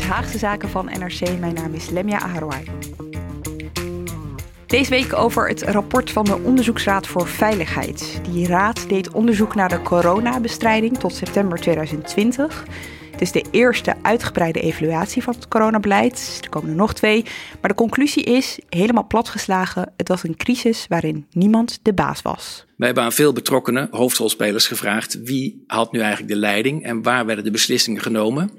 Haagse Zaken van NRC. Mijn naam is Lemia Aharouai. Deze week over het rapport van de Onderzoeksraad voor Veiligheid. Die raad deed onderzoek naar de coronabestrijding tot september 2020. Het is de eerste uitgebreide evaluatie van het coronabeleid. Er komen er nog twee. Maar de conclusie is, helemaal platgeslagen, het was een crisis waarin niemand de baas was. Wij hebben aan veel betrokkenen, hoofdrolspelers, gevraagd wie had nu eigenlijk de leiding en waar werden de beslissingen genomen.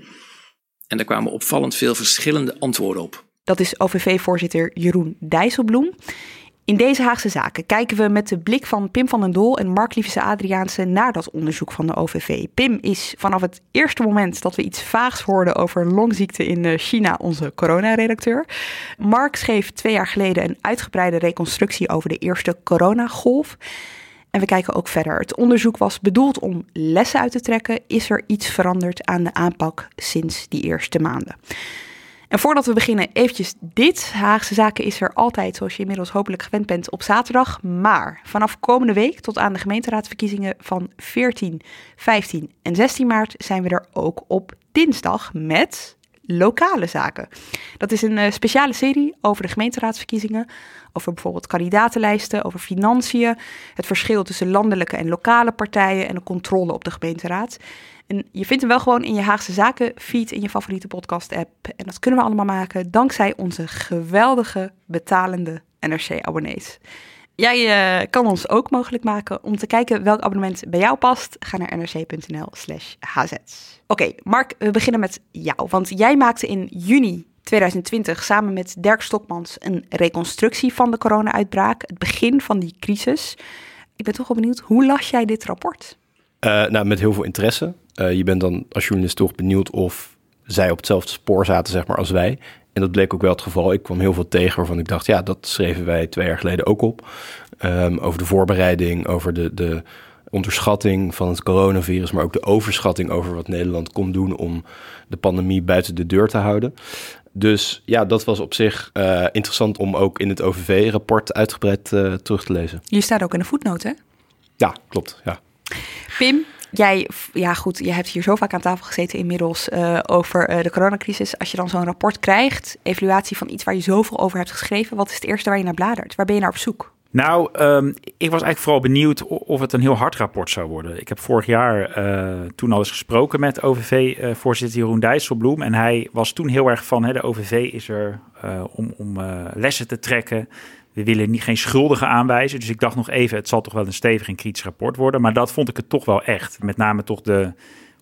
En daar kwamen opvallend veel verschillende antwoorden op. Dat is OVV-voorzitter Jeroen Dijsselbloem. In deze Haagse zaken kijken we met de blik van Pim van den Doel en Mark Liefse Adriaanse naar dat onderzoek van de OVV. Pim is vanaf het eerste moment dat we iets vaags hoorden over longziekte in eh, China onze coronaredacteur. Mark schreef twee jaar geleden een uitgebreide reconstructie over de eerste coronagolf. En we kijken ook verder. Het onderzoek was bedoeld om lessen uit te trekken. Is er iets veranderd aan de aanpak sinds die eerste maanden? En voordat we beginnen, eventjes dit. Haagse Zaken is er altijd, zoals je inmiddels hopelijk gewend bent, op zaterdag. Maar vanaf komende week tot aan de gemeenteraadsverkiezingen van 14, 15 en 16 maart zijn we er ook op dinsdag met lokale zaken. Dat is een uh, speciale serie over de gemeenteraadsverkiezingen, over bijvoorbeeld kandidatenlijsten, over financiën, het verschil tussen landelijke en lokale partijen en de controle op de gemeenteraad. En je vindt hem wel gewoon in je Haagse Zaken feed in je favoriete podcast app. En dat kunnen we allemaal maken dankzij onze geweldige betalende NRC-abonnees. Jij uh, kan ons ook mogelijk maken om te kijken welk abonnement bij jou past. Ga naar nrc.nl slash hz. Oké, Mark, we beginnen met jou. Want jij maakte in juni 2020 samen met Dirk Stokmans een reconstructie van de corona-uitbraak. Het begin van die crisis. Ik ben toch wel benieuwd, hoe las jij dit rapport? Uh, nou, met heel veel interesse. Uh, je bent dan als journalist toch benieuwd of zij op hetzelfde spoor zaten zeg maar, als wij. En dat bleek ook wel het geval. Ik kwam heel veel tegen waarvan ik dacht, ja, dat schreven wij twee jaar geleden ook op. Um, over de voorbereiding, over de, de onderschatting van het coronavirus, maar ook de overschatting over wat Nederland kon doen om de pandemie buiten de deur te houden. Dus ja, dat was op zich uh, interessant om ook in het OVV-rapport uitgebreid uh, terug te lezen. Je staat ook in de voetnoten, hè? Ja, klopt. Ja. Pim, Jij, ja goed, je hebt hier zo vaak aan tafel gezeten inmiddels uh, over uh, de coronacrisis. Als je dan zo'n rapport krijgt, evaluatie van iets waar je zoveel over hebt geschreven, wat is het eerste waar je naar bladert? Waar ben je naar op zoek? Nou, um, ik was eigenlijk vooral benieuwd of het een heel hard rapport zou worden. Ik heb vorig jaar uh, toen al eens gesproken met OVV-voorzitter Jeroen Dijsselbloem. En hij was toen heel erg van, hè, de OVV is er om, om lessen te trekken we willen niet, geen schuldigen aanwijzen. Dus ik dacht nog even, het zal toch wel een stevig en kritisch rapport worden. Maar dat vond ik het toch wel echt. Met name toch de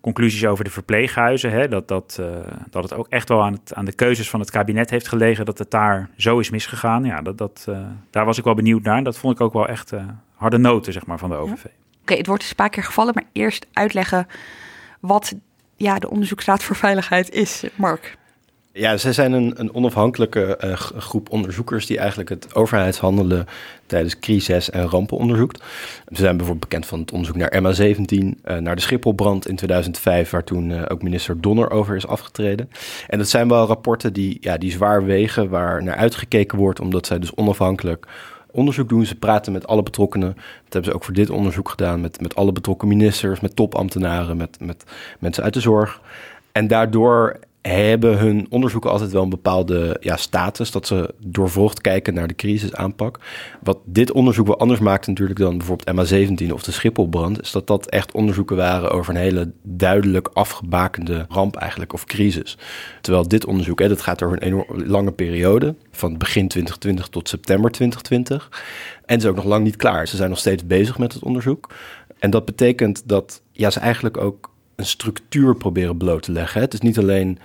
conclusies over de verpleeghuizen. Hè, dat, dat, uh, dat het ook echt wel aan, het, aan de keuzes van het kabinet heeft gelegen. Dat het daar zo is misgegaan. Ja, dat, dat, uh, daar was ik wel benieuwd naar. Dat vond ik ook wel echt uh, harde noten zeg maar, van de OVV. Ja. Oké, okay, het wordt dus een paar keer gevallen. Maar eerst uitleggen wat ja, de Onderzoeksraad voor Veiligheid is, Mark. Ja, zij zijn een, een onafhankelijke uh, groep onderzoekers die eigenlijk het overheidshandelen tijdens crisis en rampen onderzoekt. Ze zijn bijvoorbeeld bekend van het onderzoek naar MA17, uh, naar de Schipholbrand in 2005, waar toen uh, ook minister Donner over is afgetreden. En dat zijn wel rapporten die, ja, die zwaar wegen, waar naar uitgekeken wordt, omdat zij dus onafhankelijk onderzoek doen. Ze praten met alle betrokkenen. Dat hebben ze ook voor dit onderzoek gedaan, met, met alle betrokken ministers, met topambtenaren, met, met mensen uit de zorg. En daardoor hebben hun onderzoeken altijd wel een bepaalde ja, status. Dat ze doorvrocht kijken naar de crisisaanpak. Wat dit onderzoek wel anders maakt natuurlijk dan bijvoorbeeld MA17 of de Schipholbrand... is dat dat echt onderzoeken waren over een hele duidelijk afgebakende ramp eigenlijk of crisis. Terwijl dit onderzoek, hè, dat gaat over een enorm lange periode... van begin 2020 tot september 2020. En het is ook nog lang niet klaar. Ze zijn nog steeds bezig met het onderzoek. En dat betekent dat ja, ze eigenlijk ook een structuur proberen bloot te leggen. Het is niet alleen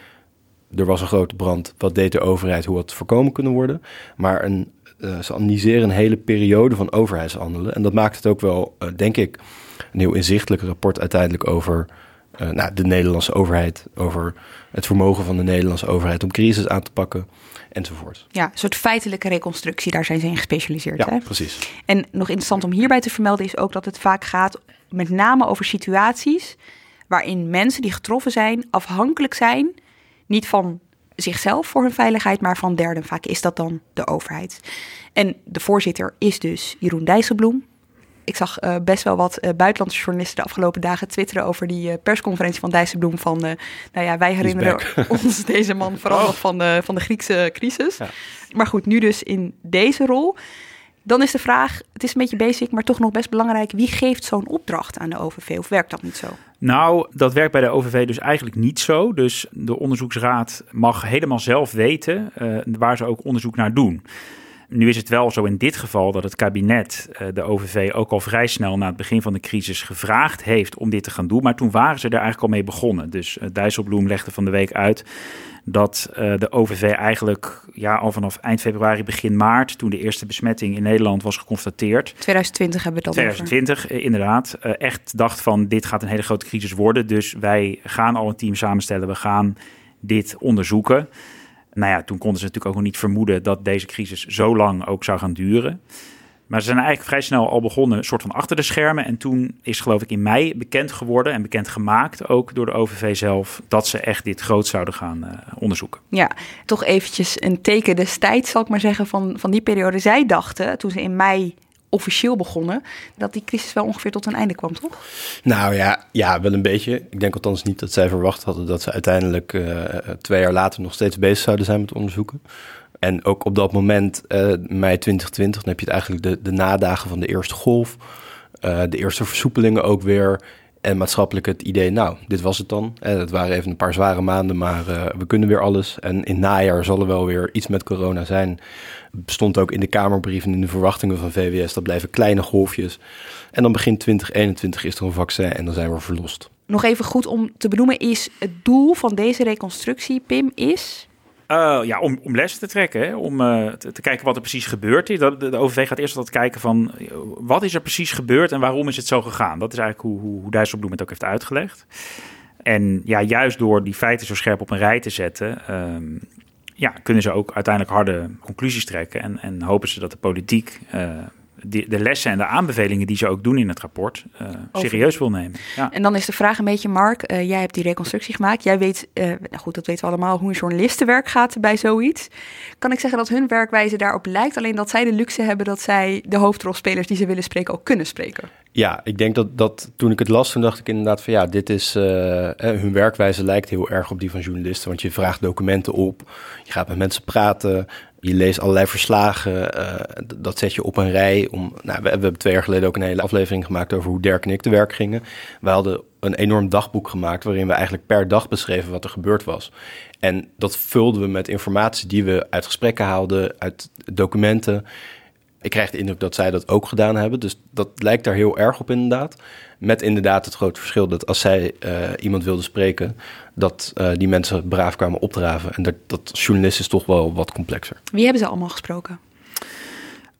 er was een grote brand, wat deed de overheid, hoe had het voorkomen kunnen worden. Maar een, uh, ze analyseren een hele periode van overheidshandelen. En dat maakt het ook wel, uh, denk ik, een heel inzichtelijk rapport uiteindelijk over uh, nou, de Nederlandse overheid, over het vermogen van de Nederlandse overheid om crisis aan te pakken enzovoort. Ja, een soort feitelijke reconstructie, daar zijn ze in gespecialiseerd. Ja, hè? precies. En nog interessant om hierbij te vermelden is ook dat het vaak gaat met name over situaties waarin mensen die getroffen zijn afhankelijk zijn, niet van zichzelf voor hun veiligheid, maar van derden. Vaak is dat dan de overheid. En de voorzitter is dus Jeroen Dijsselbloem. Ik zag uh, best wel wat uh, buitenlandse journalisten de afgelopen dagen twitteren over die uh, persconferentie van Dijsselbloem. Van, nou ja, wij herinneren ons deze man vooral oh. van de, van de Griekse crisis. Ja. Maar goed, nu dus in deze rol. Dan is de vraag, het is een beetje basic, maar toch nog best belangrijk. Wie geeft zo'n opdracht aan de OVV of werkt dat niet zo? Nou, dat werkt bij de OVV dus eigenlijk niet zo. Dus de onderzoeksraad mag helemaal zelf weten uh, waar ze ook onderzoek naar doen. Nu is het wel zo in dit geval dat het kabinet uh, de OVV ook al vrij snel na het begin van de crisis gevraagd heeft om dit te gaan doen. Maar toen waren ze er eigenlijk al mee begonnen. Dus uh, Dijsselbloem legde van de week uit dat uh, de OVV eigenlijk ja, al vanaf eind februari, begin maart, toen de eerste besmetting in Nederland was geconstateerd. 2020 hebben we dat 2020, over. inderdaad. Uh, echt dacht van dit gaat een hele grote crisis worden. Dus wij gaan al een team samenstellen. We gaan dit onderzoeken. Nou ja, toen konden ze natuurlijk ook nog niet vermoeden dat deze crisis zo lang ook zou gaan duren. Maar ze zijn eigenlijk vrij snel al begonnen, een soort van achter de schermen. En toen is geloof ik in mei bekend geworden en bekend gemaakt ook door de OVV zelf, dat ze echt dit groot zouden gaan uh, onderzoeken. Ja, toch eventjes een teken destijds, zal ik maar zeggen, van, van die periode. Zij dachten, toen ze in mei officieel begonnen, dat die crisis wel ongeveer tot een einde kwam, toch? Nou ja, ja, wel een beetje. Ik denk althans niet dat zij verwacht hadden dat ze uiteindelijk uh, twee jaar later nog steeds bezig zouden zijn met onderzoeken. En ook op dat moment, uh, mei 2020, dan heb je het eigenlijk de, de nadagen van de eerste golf. Uh, de eerste versoepelingen ook weer. En maatschappelijk het idee, nou, dit was het dan. En het waren even een paar zware maanden, maar we kunnen weer alles. En in najaar zal er wel weer iets met corona zijn. Bestond ook in de Kamerbrief en in de verwachtingen van VWS. Dat blijven kleine golfjes. En dan begin 2021 is er een vaccin en dan zijn we verlost. Nog even goed om te benoemen is het doel van deze reconstructie, Pim, is... Uh, ja, om, om les te trekken, om uh, te, kijken wat er precies gebeurd is. De, de, OVV gaat eerst altijd kijken van wat is er precies gebeurd en waarom is het zo gegaan. Dat is eigenlijk hoe, hoe, hoe Dijsselbloem het ook heeft uitgelegd. En ja, juist door die feiten zo scherp op een rij te zetten, um, ja, kunnen ze ook uiteindelijk harde conclusies trekken. En, en hopen ze dat de politiek de, de, lessen en de aanbevelingen die ze ook doen in het rapport uh, serieus wil nemen. Ja. En dan is de vraag een beetje, Mark, uh, jij hebt die reconstructie gemaakt. Jij weet, uh, nou goed, dat weten we allemaal, hoe een journalistenwerk gaat bij zoiets. Kan ik zeggen dat hun werkwijze daarop lijkt, alleen dat zij de luxe hebben dat zij de hoofdrolspelers die ze willen spreken ook kunnen spreken? Ja, ik denk dat, dat toen ik het las, toen dacht ik inderdaad van ja, dit is, hun werkwijze lijkt heel erg op die van journalisten. Want je vraagt documenten op, je gaat met mensen praten, je leest allerlei verslagen, uh, dat zet je op een rij. Om, nou, we, hebben twee jaar geleden ook een hele aflevering gemaakt over hoe Dirk en ik te werk gingen. We hadden een enorm dagboek gemaakt waarin we eigenlijk per dag beschreven wat er gebeurd was. En dat vulden we met informatie die we uit gesprekken haalden, uit documenten. Ik krijg de indruk dat zij dat ook gedaan hebben. Dus dat lijkt daar heel erg op inderdaad. Met inderdaad het grote verschil dat als zij uh, iemand wilde spreken, dat uh, die mensen braaf kwamen opdraven. En dat, dat journalist is toch wel wat complexer. Wie hebben ze allemaal gesproken?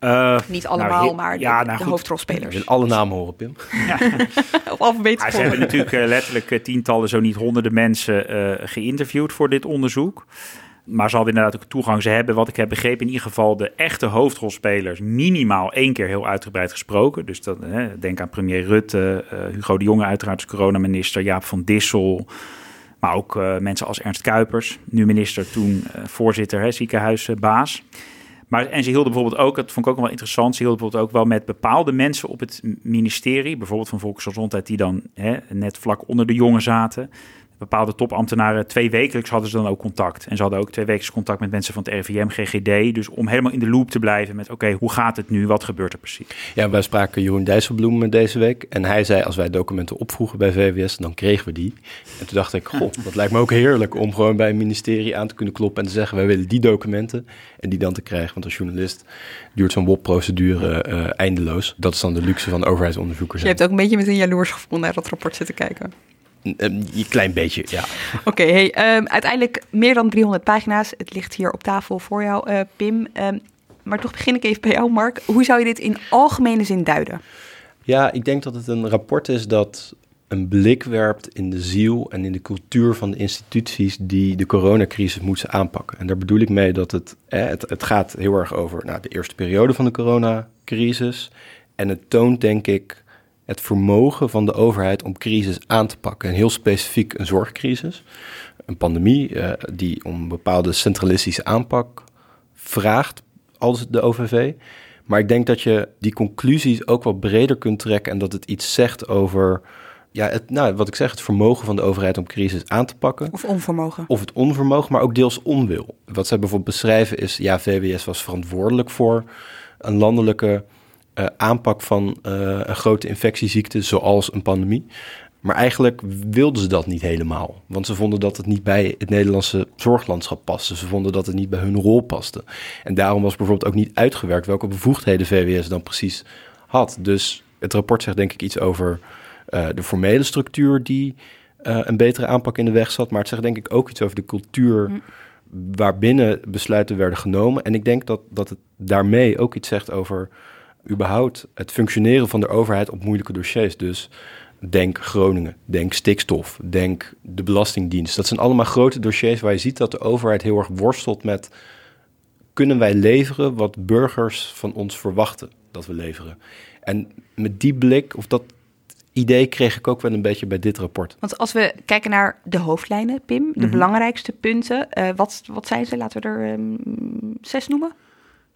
Uh, Niet allemaal, nou, maar de, ja, nou, de hoofdrolspelers. Je alle namen horen, Pim. Ja. Op alfabetisch ja, Ze hebben natuurlijk uh, letterlijk tientallen, zo niet honderden mensen geïnterviewd voor dit onderzoek. Maar ze hadden inderdaad ook toegang. Ze hebben, wat ik heb begrepen, in ieder geval de echte hoofdrolspelers minimaal één keer heel uitgebreid gesproken. Dus dat, hè, denk aan premier Rutte, Hugo de Jonge uiteraard als coronaminister, Jaap van Dissel... Maar ook uh, mensen als Ernst Kuipers, nu minister, toen uh, voorzitter, hè, ziekenhuisbaas. Maar, en ze hielden bijvoorbeeld ook, dat vond ik ook wel interessant, ze hielden bijvoorbeeld ook wel met bepaalde mensen op het ministerie, bijvoorbeeld van Volksgezondheid, die dan hè, net vlak onder de jongen zaten bepaalde topambtenaren twee wekelijks hadden ze dan ook contact. En ze hadden ook twee wekelijks contact met mensen van het RIVM, GGD. Dus om helemaal in de loop te blijven met, oké, hoe gaat het nu? Wat gebeurt er precies? Ja, wij spraken Jeroen Dijsselbloem deze week. En hij zei, als wij documenten opvroegen bij VWS, dan kregen we die. En toen dacht ik, goh, dat lijkt me ook heerlijk om gewoon bij een ministerie aan te kunnen kloppen en te zeggen, wij willen die documenten. En die dan te krijgen. Want als journalist duurt zo'n WOP-procedure uh, eindeloos. Dat is dan de luxe van overheidsonderzoekers. Je hebt ook een beetje met een jaloers gevoel naar dat rapport zitten kijken. Een klein beetje, ja. Oké, hey, ehm, uiteindelijk meer dan 300 pagina's. Het ligt hier op tafel voor jou, uh, Pim. Um, maar toch begin ik even bij jou, Mark. Hoe zou je dit in algemene zin duiden? Ja, ik denk dat het een rapport is dat een blik werpt in de ziel en in de cultuur van de instituties die de coronacrisis moeten aanpakken. En daar bedoel ik mee dat het, het, het gaat heel erg over nou, de eerste periode van de coronacrisis. En het toont, denk ik, het vermogen van de overheid om crisis aan te pakken. En heel specifiek een zorgcrisis, een pandemie uh, die om een bepaalde centralistische aanpak vraagt als de OVV. Maar ik denk dat je die conclusies ook wat breder kunt trekken en dat het iets zegt over ja, het, nou, wat ik zeg, het vermogen van de overheid om crisis aan te pakken. Of onvermogen. Of het onvermogen, maar ook deels onwil. Wat zij bijvoorbeeld beschrijven is, ja, VWS was verantwoordelijk voor een landelijke uh, aanpak van uh, een grote infectieziekte, zoals een pandemie. Maar eigenlijk wilden ze dat niet helemaal. Want ze vonden dat het niet bij het Nederlandse zorglandschap paste. Ze vonden dat het niet bij hun rol paste. En daarom was bijvoorbeeld ook niet uitgewerkt welke bevoegdheden VWS dan precies had. Dus het rapport zegt denk ik iets over uh, de formele structuur die uh, een betere aanpak in de weg zat. Maar het zegt denk ik ook iets over de cultuur mm. waarbinnen besluiten werden genomen. En ik denk dat, dat het daarmee ook iets zegt over überhaupt het functioneren van de overheid op moeilijke dossiers. Dus denk Groningen, denk stikstof, denk de Belastingdienst. Dat zijn allemaal grote dossiers waar je ziet dat de overheid heel erg worstelt met... kunnen wij leveren wat burgers van ons verwachten dat we leveren? En met die blik, of dat idee kreeg ik ook wel een beetje bij dit rapport. Want als we kijken naar de hoofdlijnen, Pim, de mhm. belangrijkste punten, uh, wat, wat zijn ze? Laten we er um, zes noemen.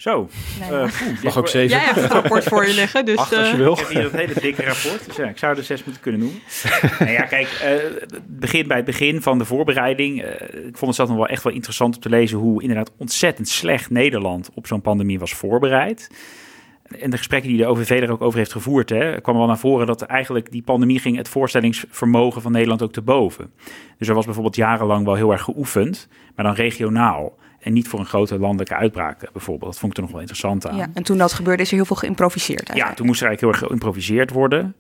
Zo. Nee, uh, mag ook zeven. Jij hebt het rapport voor je liggen. Dus, Acht als je eh, wil. Ik heb hier dat hele dikke rapport. Dus ja, ik zou er zes moeten kunnen noemen. nou ja, kijk, uh, begin bij het begin van de voorbereiding. Uh, ik vond het zelf nog wel echt wel interessant om te lezen hoe inderdaad ontzettend slecht Nederland op zo'n pandemie was voorbereid en de gesprekken die de OVV er ook over heeft gevoerd, hè, kwam wel naar voren dat eigenlijk die pandemie ging het voorstellingsvermogen van Nederland ook te boven. Dus er was bijvoorbeeld jarenlang wel heel erg geoefend, maar dan regionaal. En niet voor een grote landelijke uitbraak bijvoorbeeld. Dat vond ik er nog wel interessant aan. Ja, en toen dat gebeurde is er heel veel geïmproviseerd. Ja, toen moest er eigenlijk heel erg geïmproviseerd worden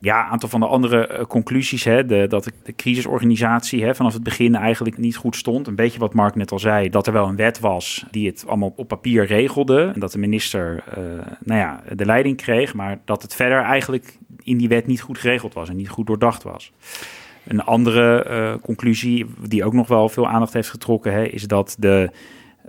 ja, een aantal van de andere uh, conclusies, hè, de, dat de, de crisisorganisatie hè, vanaf het begin eigenlijk niet goed stond. Een beetje wat Mark net al zei, dat er wel een wet was die het allemaal op papier regelde. En dat de minister uh, nou ja, de leiding kreeg, maar dat het verder eigenlijk in die wet niet goed geregeld was en niet goed doordacht was. Een andere uh, conclusie, die ook nog wel veel aandacht heeft getrokken, hè, is dat de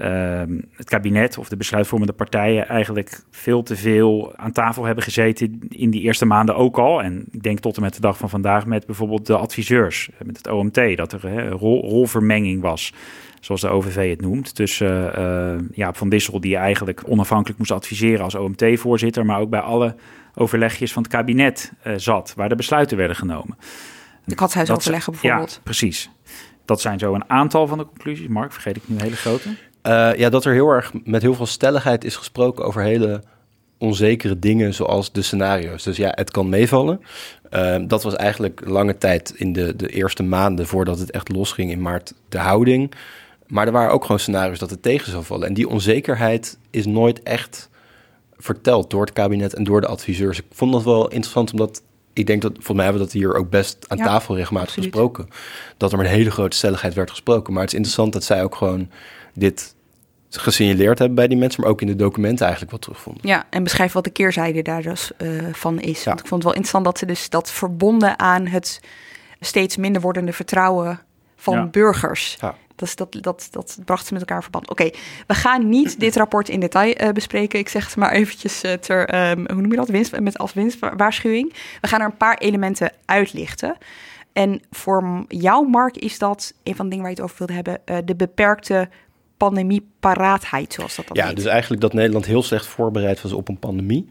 Ehm, het kabinet of de besluitvormende partijen eigenlijk veel te veel aan tafel hebben gezeten in die eerste maanden ook al. En ik denk tot en met de dag van vandaag met bijvoorbeeld de adviseurs, met het OMT, dat er een rol, rolvermenging was zoals de OVV het noemt. Tussen uh, Jaap van Dissel, die eigenlijk onafhankelijk moest adviseren als OMT-voorzitter, maar ook bij alle overlegjes van het kabinet zat, waar de besluiten werden genomen. De katshuisoverleggen bijvoorbeeld. Ja, precies. Dat zijn zo een aantal van de conclusies. Mark, vergeet ik nu een hele grote? Uh, ja, dat er heel erg met heel veel stelligheid is gesproken over hele onzekere dingen zoals de scenario's. Dus ja, het kan meevallen. Uh, dat was eigenlijk lange tijd in de, de eerste maanden voordat het echt losging in maart de houding. Maar er waren ook gewoon scenario's dat het tegen zou vallen. En die onzekerheid is nooit echt verteld door het kabinet en door de adviseurs. Ik vond dat wel interessant, omdat ik denk dat, volgens mij hebben we dat hier ook best aan tafel regelmatig gesproken. Dat er met een hele grote stelligheid werd gesproken. Maar het is interessant dat zij ook gewoon dit gesignaleerd hebben bij die mensen, maar ook in de documenten eigenlijk wat terugvonden. Ja, en beschrijf wat de keerzijde daar dus uh, van is. Want ik vond het wel interessant dat ze dus dat verbonden aan het steeds minder wordende vertrouwen van ja. burgers. Ja. Dus dat, dat, dat bracht ze met elkaar verband. Oké, we gaan niet dit rapport in detail uh, bespreken. Ik zeg het maar eventjes uh, ter, um, hoe noem je dat, winst, met als winstwaarschuwing. We gaan er een paar elementen uitlichten. En voor jou, Mark, is dat een van de dingen waar je het over wilde hebben, uh, de beperkte pandemieparaatheid, zoals dat dan Ja, heet. dus eigenlijk dat Nederland heel slecht voorbereid was op een pandemie.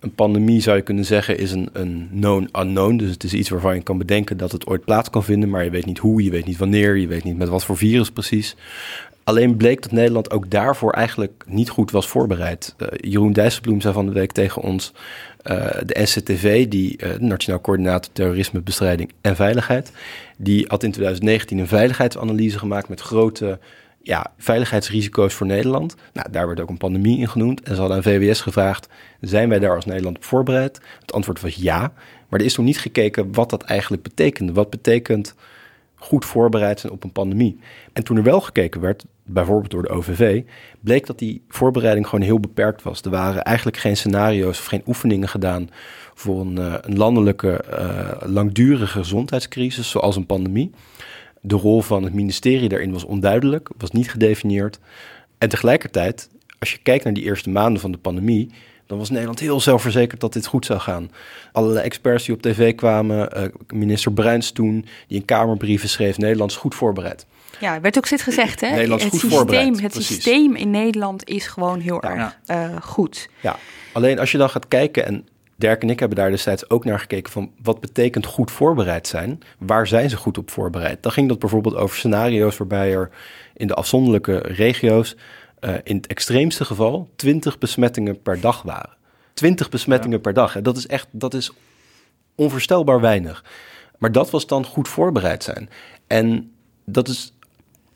Een pandemie zou je kunnen zeggen is een, een known unknown. Dus het is iets waarvan je kan bedenken dat het ooit plaats kan vinden, maar je weet niet hoe, je weet niet wanneer, je weet niet met wat voor virus precies. Alleen bleek dat Nederland ook daarvoor eigenlijk niet goed was voorbereid. Uh, Jeroen Dijsselbloem zei van de week tegen ons... Uh, de NCTV, die uh, Nationaal Coördinator Terrorismebestrijding en Veiligheid... die had in 2019 een veiligheidsanalyse gemaakt met grote ja, veiligheidsrisico's voor Nederland. Nou, daar werd ook een pandemie in genoemd. En ze hadden aan VWS gevraagd, zijn wij daar als Nederland op voorbereid? Het antwoord was ja. Maar er is nog niet gekeken wat dat eigenlijk betekende. Wat betekent goed voorbereid zijn op een pandemie? En toen er wel gekeken werd, bijvoorbeeld door de OVV, bleek dat die voorbereiding gewoon heel beperkt was. Er waren eigenlijk geen scenario's of geen oefeningen gedaan voor een, uh, een landelijke, uh, langdurige gezondheidscrisis, zoals een pandemie. De rol van het ministerie daarin was onduidelijk, was niet gedefinieerd. En tegelijkertijd, als je kijkt naar die eerste maanden van de pandemie, dan was Nederland heel zelfverzekerd dat dit goed zou gaan. Allerlei experts die op tv kwamen, uh, minister Bruins toen, die in Kamerbrieven schreef, Nederland is goed voorbereid. Ja, er werd ook steeds gezegd, hè? Nederland is het goed systeem, voorbereid. Het Precies. systeem in Nederland is gewoon heel Ja. erg eh, goed. Ja, alleen als je dan gaat kijken, en Dirk en ik hebben daar destijds ook naar gekeken van wat betekent goed voorbereid zijn? Waar zijn ze goed op voorbereid? Dan ging dat bijvoorbeeld over scenario's waarbij er in de afzonderlijke regio's uh, in het extreemste geval 20 besmettingen per dag waren. 20 besmettingen Ja. per dag. En dat is echt, dat is onvoorstelbaar weinig. Maar dat was dan goed voorbereid zijn. En dat is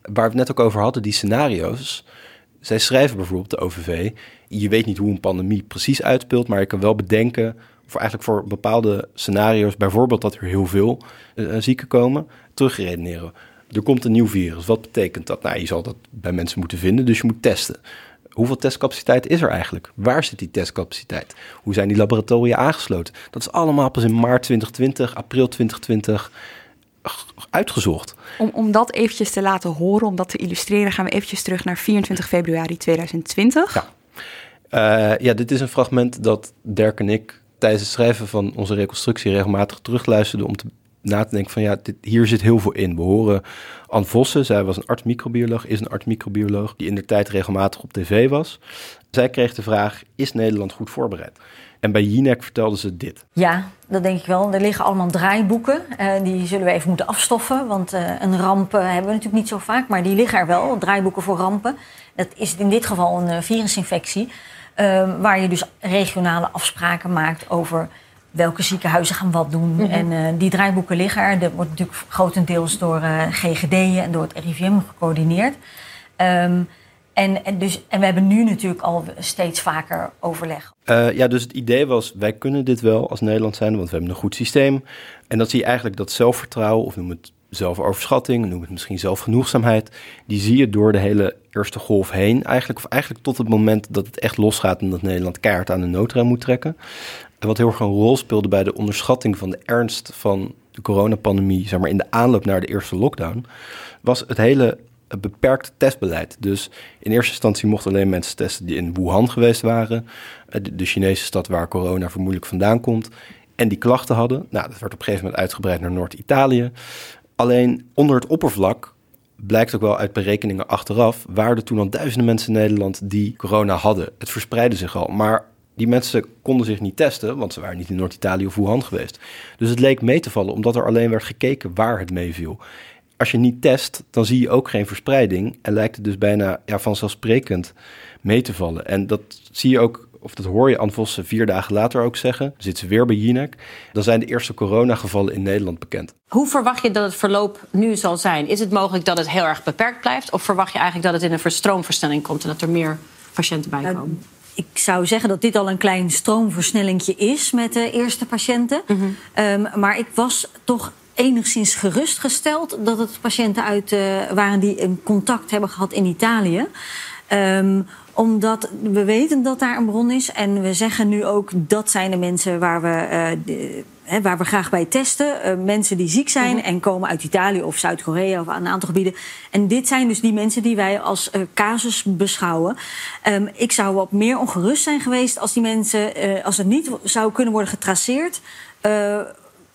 waar we het net ook over hadden, die scenario's. Zij schrijven bijvoorbeeld de OVV. Je weet niet hoe een pandemie precies uitspeelt, maar je kan wel bedenken, voor eigenlijk voor bepaalde scenario's, bijvoorbeeld dat er heel veel uh, zieken komen, terugredeneren. Er komt een nieuw virus. Wat betekent dat? Nou, je zal dat bij mensen moeten vinden, dus je moet testen. Hoeveel testcapaciteit is er eigenlijk? Waar zit die testcapaciteit? Hoe zijn die laboratoria aangesloten? Dat is allemaal pas in maart 2020, april 2020 uitgezocht. Om, om dat eventjes te laten horen, om dat te illustreren, gaan we eventjes terug naar 24 februari 2020. Ja, uh, ja dit is een fragment dat Dirk en ik tijdens het schrijven van onze reconstructie regelmatig terugluisterden om te, na te denken van ja, dit, hier zit heel veel in. We horen Anne Vossen, zij was een arts-microbioloog, is een arts-microbioloog die in de tijd regelmatig op tv was. Zij kreeg de vraag, is Nederland goed voorbereid? En bij Jinek vertelde ze dit. Ja, dat denk ik wel. Er liggen allemaal draaiboeken. Uh, die zullen we even moeten afstoffen. Want uh, een ramp uh, hebben we natuurlijk niet zo vaak. Maar die liggen er wel, draaiboeken voor rampen. Dat is in dit geval een virusinfectie. waar je dus regionale afspraken maakt over welke ziekenhuizen gaan wat doen. Mm -hmm. En die draaiboeken liggen er. Dat wordt natuurlijk grotendeels door GGD en door het RIVM gecoördineerd. Um, en, en, dus, en we hebben nu natuurlijk al steeds vaker overleg. Uh, ja, dus het idee was, wij kunnen dit wel als Nederland zijn, want we hebben een goed systeem. En dat zie je eigenlijk dat zelfvertrouwen, of noem het zelfoverschatting, noem het misschien zelfgenoegzaamheid, die zie je door de hele eerste golf heen. Eigenlijk, of eigenlijk tot het moment dat het echt losgaat en dat Nederland keihard aan de noodrem moet trekken. En wat heel erg een rol speelde bij de onderschatting van de ernst van de coronapandemie, zeg maar in de aanloop naar de eerste lockdown, was het hele een beperkt testbeleid. Dus in eerste instantie mochten alleen mensen testen die in Wuhan geweest waren. De, de Chinese stad waar corona vermoedelijk vandaan komt. En die klachten hadden. Nou, dat werd op een gegeven moment uitgebreid naar Noord-Italië. Alleen onder het oppervlak blijkt ook wel uit berekeningen achteraf... waren er toen al duizenden mensen in Nederland die corona hadden. Het verspreidde zich al. Maar die mensen konden zich niet testen, want ze waren niet in Noord-Italië of Wuhan geweest. Dus het leek mee te vallen, omdat er alleen werd gekeken waar het meeviel als je niet test, dan zie je ook geen verspreiding. En lijkt het dus bijna ja, vanzelfsprekend mee te vallen. En dat zie je ook, of dat hoor je Anne Vossen vier dagen later ook zeggen. Dan zit ze weer bij Jinek. Dan zijn de eerste coronagevallen in Nederland bekend. Hoe verwacht je dat het verloop nu zal zijn? Is het mogelijk dat het heel erg beperkt blijft? Of verwacht je eigenlijk dat het in een stroomversnelling komt en dat er meer patiënten bij komen? Nou, ik zou zeggen dat dit al een klein stroomversnellingje is met de eerste patiënten. Mm -hmm. um, maar ik was toch enigszins gerustgesteld dat het patiënten uit uh, waren die een contact hebben gehad in Italië. Um, omdat we weten dat daar een bron is. En we zeggen nu ook dat zijn de mensen waar we, uh, de, hè, waar we graag bij testen. Uh, mensen die ziek zijn en komen uit Italië of Zuid-Korea of aan een aantal gebieden. En dit zijn dus die mensen die wij als casus beschouwen. Um, ik zou wat meer ongerust zijn geweest als die mensen, als het niet zou kunnen worden getraceerd.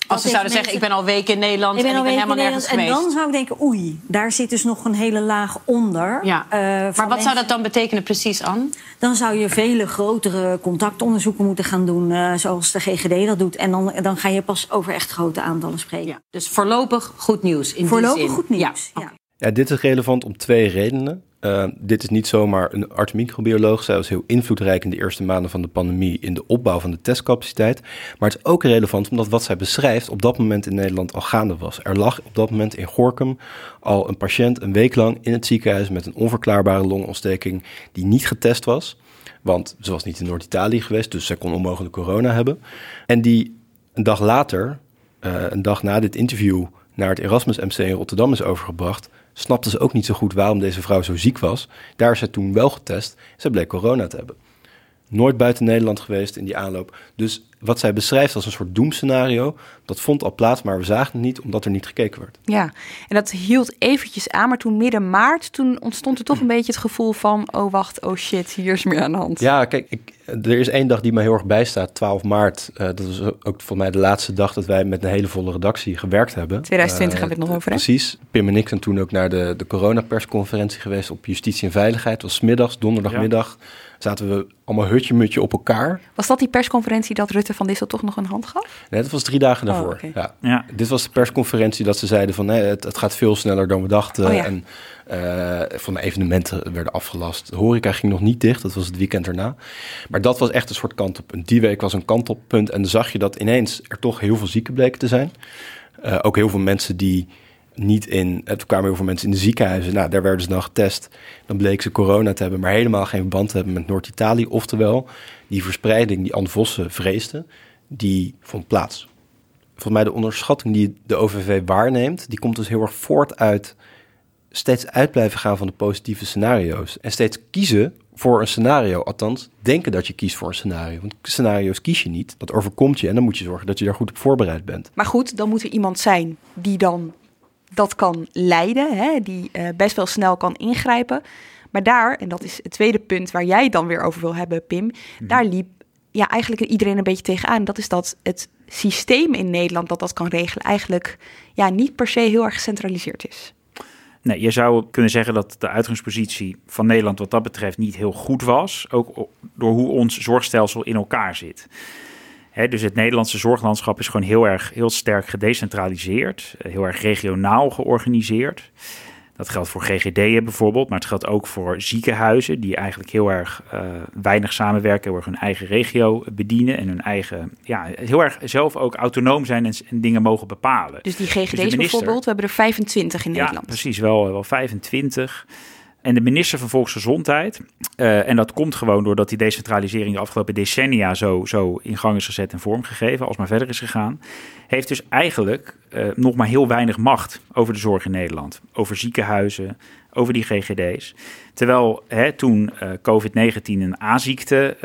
Als ze zouden zeggen, ik ben al weken in Nederland ik ben en ik ben helemaal nergens En geweest. dan zou ik denken, oei, daar zit dus nog een hele laag onder. Ja. Uh, maar wat mensen... zou dat dan betekenen precies, Anne? Dan zou je vele grotere contactonderzoeken moeten gaan doen, uh, zoals de GGD dat doet. En dan, dan ga je pas over echt grote aantallen spreken. Ja. Dus voorlopig goed nieuws in voorlopig die zin. goed nieuws, ja. ja. Ja, dit is relevant om twee redenen. Uh, dit is niet zomaar een arts-microbioloog. Zij was heel invloedrijk in de eerste maanden van de pandemie in de opbouw van de testcapaciteit. Maar het is ook relevant omdat wat zij beschrijft op dat moment in Nederland al gaande was. Er lag op dat moment in Gorkum al een patiënt een week lang in het ziekenhuis met een onverklaarbare longontsteking die niet getest was. Want ze was niet in Noord-Italië geweest, dus zij kon onmogelijk corona hebben. En die een dag later, uh, een dag na dit interview, naar het Erasmus MC in Rotterdam is overgebracht snapte ze ook niet zo goed waarom deze vrouw zo ziek was. Daar is ze toen wel getest. Ze bleek corona te hebben. Nooit buiten Nederland geweest in die aanloop. Dus wat zij beschrijft als een soort doemscenario, dat vond al plaats, maar we zagen het niet omdat er niet gekeken werd. Ja, en dat hield eventjes aan, maar toen midden maart, toen ontstond er toch een beetje het gevoel van, oh wacht, oh shit, hier is meer aan de hand. Ja, kijk, ik, er is één dag die me heel erg bijstaat, 12 maart. Uh, dat is ook voor mij de laatste dag dat wij met een hele volle redactie gewerkt hebben. 2020 uh, hebben we het nog over, hè? Precies. Pim en ik zijn toen ook naar de, de coronapersconferentie geweest op Justitie en Veiligheid. Het was smiddags, donderdagmiddag. Ja zaten we allemaal hutje-mutje op elkaar. Was dat die persconferentie dat Rutte van Dissel toch nog een hand gaf? Nee, dat was drie dagen oh, daarvoor. ja. ja. Dit was de persconferentie dat ze zeiden van nee, het, het gaat veel sneller dan we dachten. Oh, ja. En uh, van de evenementen werden afgelast. De horeca ging nog niet dicht, dat was het weekend erna. Maar dat was echt een soort kantelpunt. Die week was een kantelpunt en dan zag je dat ineens er toch heel veel zieken bleken te zijn. Uh, ook heel veel mensen die niet in. Het kwamen heel veel mensen in de ziekenhuizen. Nou, daar werden ze dan getest. Dan bleek ze corona te hebben, maar helemaal geen verband te hebben met Noord-Italië. Oftewel, die verspreiding die Anne Vossen vreesde, die vond plaats. Volgens mij de onderschatting die de OVV waarneemt, die komt dus heel erg voort uit steeds uit blijven gaan van de positieve scenario's. En steeds kiezen voor een scenario. Althans, denken dat je kiest voor een scenario. Want scenario's kies je niet. Dat overkomt je en dan moet je zorgen dat je daar goed op voorbereid bent. Maar goed, dan moet er iemand zijn die dan dat kan leiden, hè, die uh, best wel snel kan ingrijpen. Maar daar, en dat is het tweede punt waar jij dan weer over wil hebben, Pim, mhm. daar liep ja, eigenlijk iedereen een beetje tegenaan. Dat is dat het systeem in Nederland dat dat kan regelen eigenlijk ja, niet per se heel erg gecentraliseerd is. Nee, je zou kunnen zeggen dat de uitgangspositie van Nederland wat dat betreft niet heel goed was. Ook door hoe ons zorgstelsel in elkaar zit dus het Nederlandse zorglandschap is gewoon heel erg heel sterk gedecentraliseerd, eh, heel erg regionaal georganiseerd. Dat geldt voor GGD'en bijvoorbeeld, maar het geldt ook voor ziekenhuizen die eigenlijk heel erg uh, weinig samenwerken, heel erg hun eigen regio bedienen en hun eigen, ja, heel erg zelf ook autonoom zijn en, en dingen mogen bepalen. Dus die GGD's dus bijvoorbeeld, we hebben er 25 in ja, Nederland. Precies, wel, wel 25. En de minister van Volksgezondheid, uh, en dat komt gewoon doordat die decentralisering de afgelopen decennia zo, zo in gang is gezet en vormgegeven, als maar verder is gegaan, heeft dus eigenlijk uh, nog maar heel weinig macht over de zorg in Nederland. Over ziekenhuizen, over die GGD's. Terwijl hè, toen uh, COVID-19 een A-ziekte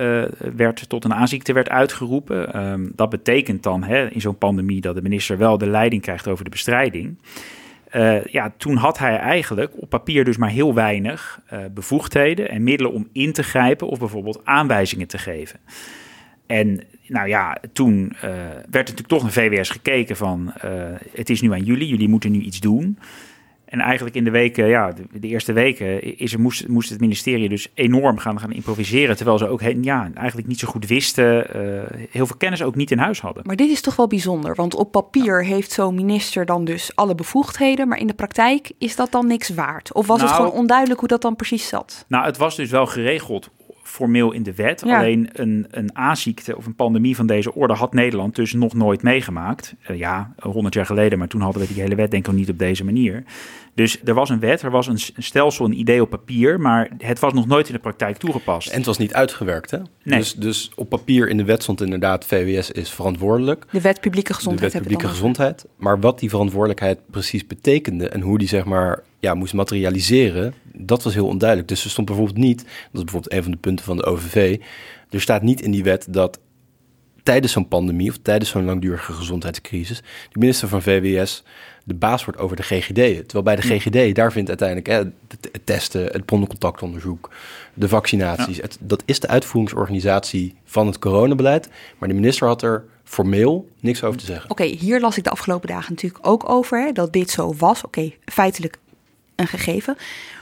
werd, tot een A-ziekte werd uitgeroepen, um, dat betekent dan hè, in zo'n pandemie dat de minister wel de leiding krijgt over de bestrijding. Uh, ja, toen had hij eigenlijk op papier dus maar heel weinig uh, bevoegdheden en middelen om in te grijpen of bijvoorbeeld aanwijzingen te geven. En nou ja, toen uh, werd natuurlijk toch naar VWS gekeken van het is nu aan jullie, jullie moeten nu iets doen. En eigenlijk in de weken, ja, de, eerste weken, is er, moest, moest het ministerie dus enorm gaan, gaan improviseren. Terwijl ze ook ja, eigenlijk niet zo goed wisten, uh, heel veel kennis ook niet in huis hadden. Maar dit is toch wel bijzonder, want op papier heeft zo'n minister dan dus alle bevoegdheden, maar in de praktijk is dat dan niks waard? Of was het nou- gewoon onduidelijk hoe dat dan precies zat? Nou, het was dus wel geregeld formeel in de wet. Alleen een, een A-ziekte of een pandemie van deze orde had Nederland dus nog nooit meegemaakt. Uh, ja, honderd jaar geleden, maar toen hadden we die hele wet denk ik nog niet op deze manier. Dus er was een wet, er was een stelsel, een idee op papier, maar het was nog nooit in de praktijk toegepast. En het was niet uitgewerkt, hè? Nee. Dus, dus op papier in de wet stond inderdaad, VWS is verantwoordelijk. De wet publieke gezondheid. De wet publieke gezondheid. Maar wat die verantwoordelijkheid precies betekende en hoe die zeg maar ja, moest materialiseren, dat was heel onduidelijk. Dus er stond bijvoorbeeld niet, dat is bijvoorbeeld een van de punten van de OVV, er staat niet in die wet dat tijdens zo'n pandemie of tijdens zo'n langdurige gezondheidscrisis de minister van VWS de baas wordt over de GGD. Terwijl bij de GGD, daar vindt uiteindelijk hè, het testen, het broncontactonderzoek, de vaccinaties. Het, dat is de uitvoeringsorganisatie van het coronabeleid. Maar de minister had er formeel niks over te zeggen. Oké, hier las ik de afgelopen dagen natuurlijk ook over hè, dat dit zo was. Oké, feitelijk een gegeven.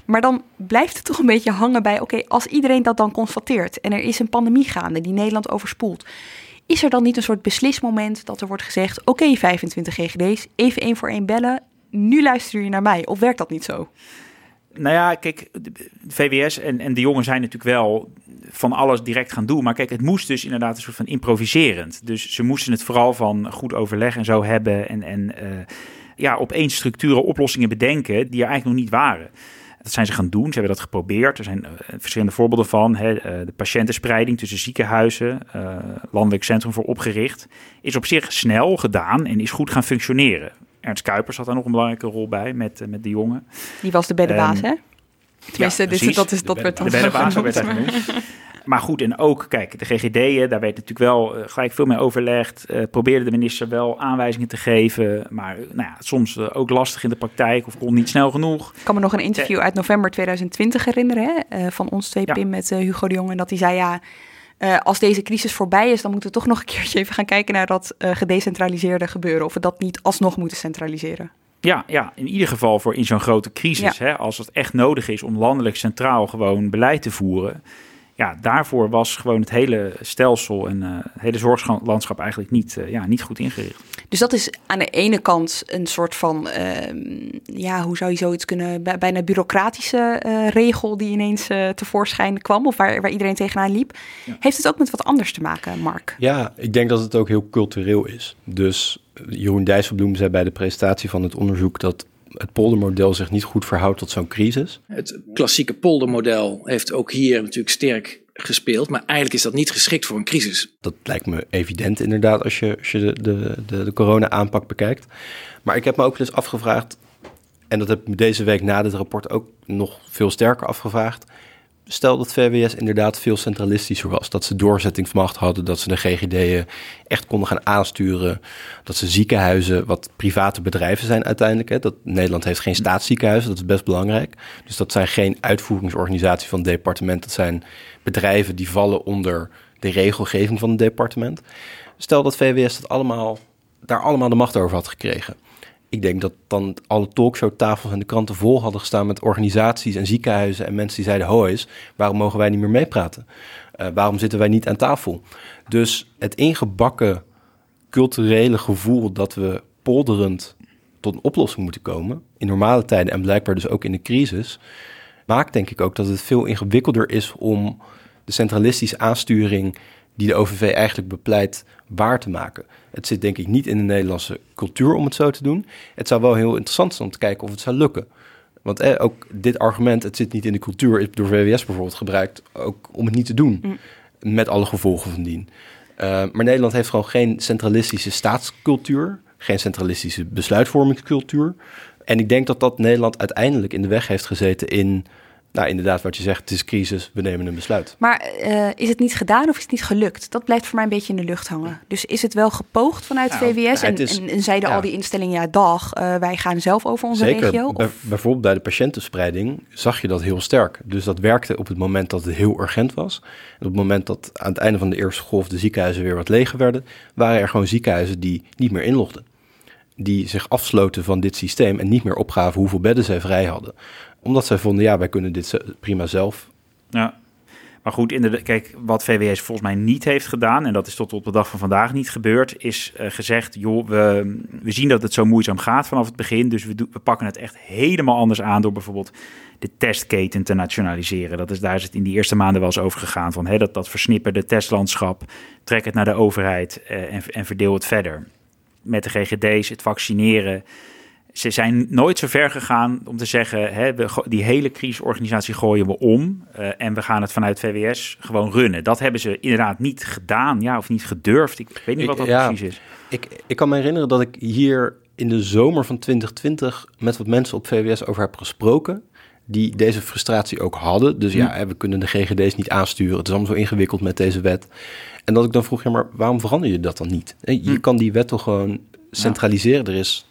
Maar dan blijft het toch een beetje hangen bij: oké, als iedereen dat dan constateert en er is een pandemie gaande die Nederland overspoelt is er dan niet een soort beslismoment dat er wordt gezegd: oké, 25 GGD's, even één voor één bellen, nu luister je naar mij? Of werkt dat niet zo? Nou ja, kijk, VWS en, en de jongen zijn natuurlijk wel van alles direct gaan doen. Maar kijk, het moest dus inderdaad een soort van improviserend. Dus ze moesten het vooral van goed overleg en zo hebben. En, en uh, ja, opeens structuren, oplossingen bedenken die er eigenlijk nog niet waren. Dat zijn ze gaan doen. Ze hebben dat geprobeerd. Er zijn uh, verschillende voorbeelden van. Hè. Uh, de patiëntenspreiding tussen ziekenhuizen, uh, landelijk centrum voor opgericht, is op zich snel gedaan en is goed gaan functioneren. Ernst Kuipers had daar nog een belangrijke rol bij met, met de jongen. Die was de beddenbaas, um, hè? Tenminste, ja, dit, dat, is, dat de, werd dan de beddenbaas, werd genoemd. Maar goed, en ook, kijk, de GGD'en, daar werd natuurlijk wel uh, gelijk veel mee overlegd. Uh, probeerde de minister wel aanwijzingen te geven. Maar nou ja, soms ook lastig in de praktijk of kon niet snel genoeg. Ik kan me nog een interview uit november 2020 herinneren. Hè, van ons twee, ja. Pim, met Hugo de Jong. En dat hij zei, ja, als deze crisis voorbij is... dan moeten we toch nog een keertje even gaan kijken naar dat gedecentraliseerde gebeuren. Of we dat niet alsnog moeten centraliseren. Ja, ja, in ieder geval voor in zo'n grote crisis. Ja. Hè, als het echt nodig is om landelijk centraal gewoon beleid te voeren ja, daarvoor was gewoon het hele stelsel en uh, het hele zorglandschap eigenlijk niet, uh, ja, niet goed ingericht. Dus dat is aan de ene kant een soort van, uh, ja, hoe zou je zoiets kunnen, bijna bureaucratische regel die ineens tevoorschijn kwam of waar, waar iedereen tegenaan liep. Ja. Heeft het ook met wat anders te maken, Mark? Ja, ik denk dat het ook heel cultureel is. Dus Jeroen Dijsselbloem zei bij de presentatie van het onderzoek dat het poldermodel zich niet goed verhoudt tot zo'n crisis. Het klassieke poldermodel heeft ook hier natuurlijk sterk gespeeld, maar eigenlijk is dat niet geschikt voor een crisis. Dat lijkt me evident inderdaad als je, als je de, de, de, de corona-aanpak bekijkt. Maar ik heb me ook eens afgevraagd, en dat heb ik deze week na dit rapport ook nog veel sterker afgevraagd stel dat VWS inderdaad veel centralistischer was. Dat ze doorzettingsmacht hadden, dat ze de GGD'en echt konden gaan aansturen. Dat ze ziekenhuizen, wat private bedrijven zijn uiteindelijk. Hè, dat Nederland heeft geen staatsziekenhuizen, dat is best belangrijk. Dus dat zijn geen uitvoeringsorganisatie van het departement. Dat zijn bedrijven die vallen onder de regelgeving van het departement. Stel dat VWS dat allemaal, daar allemaal de macht over had gekregen ik denk dat dan alle talkshowtafels en de kranten vol hadden gestaan met organisaties en ziekenhuizen en mensen die zeiden: Hoes, waarom mogen wij niet meer meepraten? Uh, waarom zitten wij niet aan tafel? Dus het ingebakken culturele gevoel dat we polderend tot een oplossing moeten komen, in normale tijden en blijkbaar dus ook in de crisis, maakt denk ik ook dat het veel ingewikkelder is om de centralistische aansturing die de OVV eigenlijk bepleit waar te maken. Het zit denk ik niet in de Nederlandse cultuur om het zo te doen. Het zou wel heel interessant zijn om te kijken of het zou lukken. Want eh, ook dit argument, het zit niet in de cultuur, is door VWS bijvoorbeeld gebruikt ook om het niet te doen. Mm. Met alle gevolgen van dien. Uh, maar Nederland heeft gewoon geen centralistische staatscultuur, geen centralistische besluitvormingscultuur. En ik denk dat dat Nederland uiteindelijk in de weg heeft gezeten in nou, inderdaad, wat je zegt, het is crisis, we nemen een besluit. Maar uh, is het niet gedaan of is het niet gelukt? Dat blijft voor mij een beetje in de lucht hangen. Dus is het wel gepoogd vanuit nou, VWS? En, is, en, en, zeiden ja. al die instellingen, ja, dag, uh, wij gaan zelf over onze Zeker. regio? Bij, bijvoorbeeld bij de patiëntenspreiding zag je dat heel sterk. Dus dat werkte op het moment dat het heel urgent was. En op het moment dat aan het einde van de eerste golf de ziekenhuizen weer wat leger werden, waren er gewoon ziekenhuizen die niet meer inlogden die zich afsloten van dit systeem en niet meer opgaven hoeveel bedden zij vrij hadden omdat zij vonden, ja, wij kunnen dit prima zelf. Ja, maar goed, inderdaad, kijk, wat VWS volgens mij niet heeft gedaan, en dat is tot op de dag van vandaag niet gebeurd, is uh, gezegd, joh, we, we zien dat het zo moeizaam gaat vanaf het begin, dus we, we pakken het echt helemaal anders aan door bijvoorbeeld de testketen te nationaliseren. Dat is, daar is het in die eerste maanden wel eens over gegaan, van hè, dat, dat versnipperde testlandschap, trek het naar de overheid uh, en, en verdeel het verder. Met de GGD's, het vaccineren, ze zijn nooit zo ver gegaan om te zeggen: hè, we, die hele crisisorganisatie gooien we om uh, en we gaan het vanuit VWS gewoon runnen. Dat hebben ze inderdaad niet gedaan, ja, of niet gedurfd. Ik, weet niet wat dat ja, precies is. Ik, ik kan me herinneren dat ik hier in de zomer van 2020 met wat mensen op VWS over heb gesproken. Die deze frustratie ook hadden. Dus ja, ja we kunnen de GGD's niet aansturen. Het is allemaal zo ingewikkeld met deze wet. En dat ik dan vroeg, ja, maar waarom verander je dat dan niet? Je hm. kan die wet toch gewoon centraliseren. Er is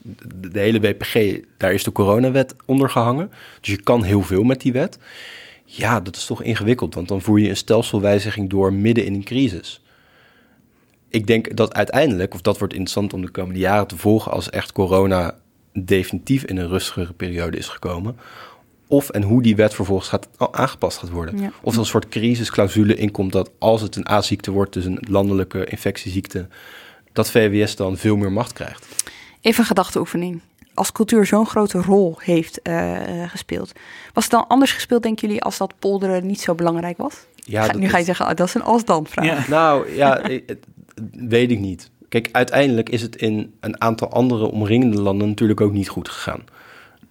de, hele WPG, daar is de coronawet onder gehangen. Dus je kan heel veel met die wet. Ja, dat is toch ingewikkeld, want dan voer je een stelselwijziging door midden in een crisis. Ik denk dat uiteindelijk, of dat wordt interessant om de komende jaren te volgen als echt corona definitief in een rustigere periode is gekomen. Of en hoe die wet vervolgens gaat, aangepast gaat worden. Ja. Of er een soort crisisclausule inkomt dat als het een A-ziekte wordt, dus een landelijke infectieziekte, dat VWS dan veel meer macht krijgt. Even een gedachteoefening. als cultuur zo'n grote rol heeft uh, gespeeld. Was het dan anders gespeeld, denken jullie, als dat polderen niet zo belangrijk was? Ja, ga, nu ga je zeggen, oh, dat is een als-dan-vraag. Ja. Nou ja, weet ik niet. Kijk, uiteindelijk is het in een aantal andere omringende landen natuurlijk ook niet goed gegaan.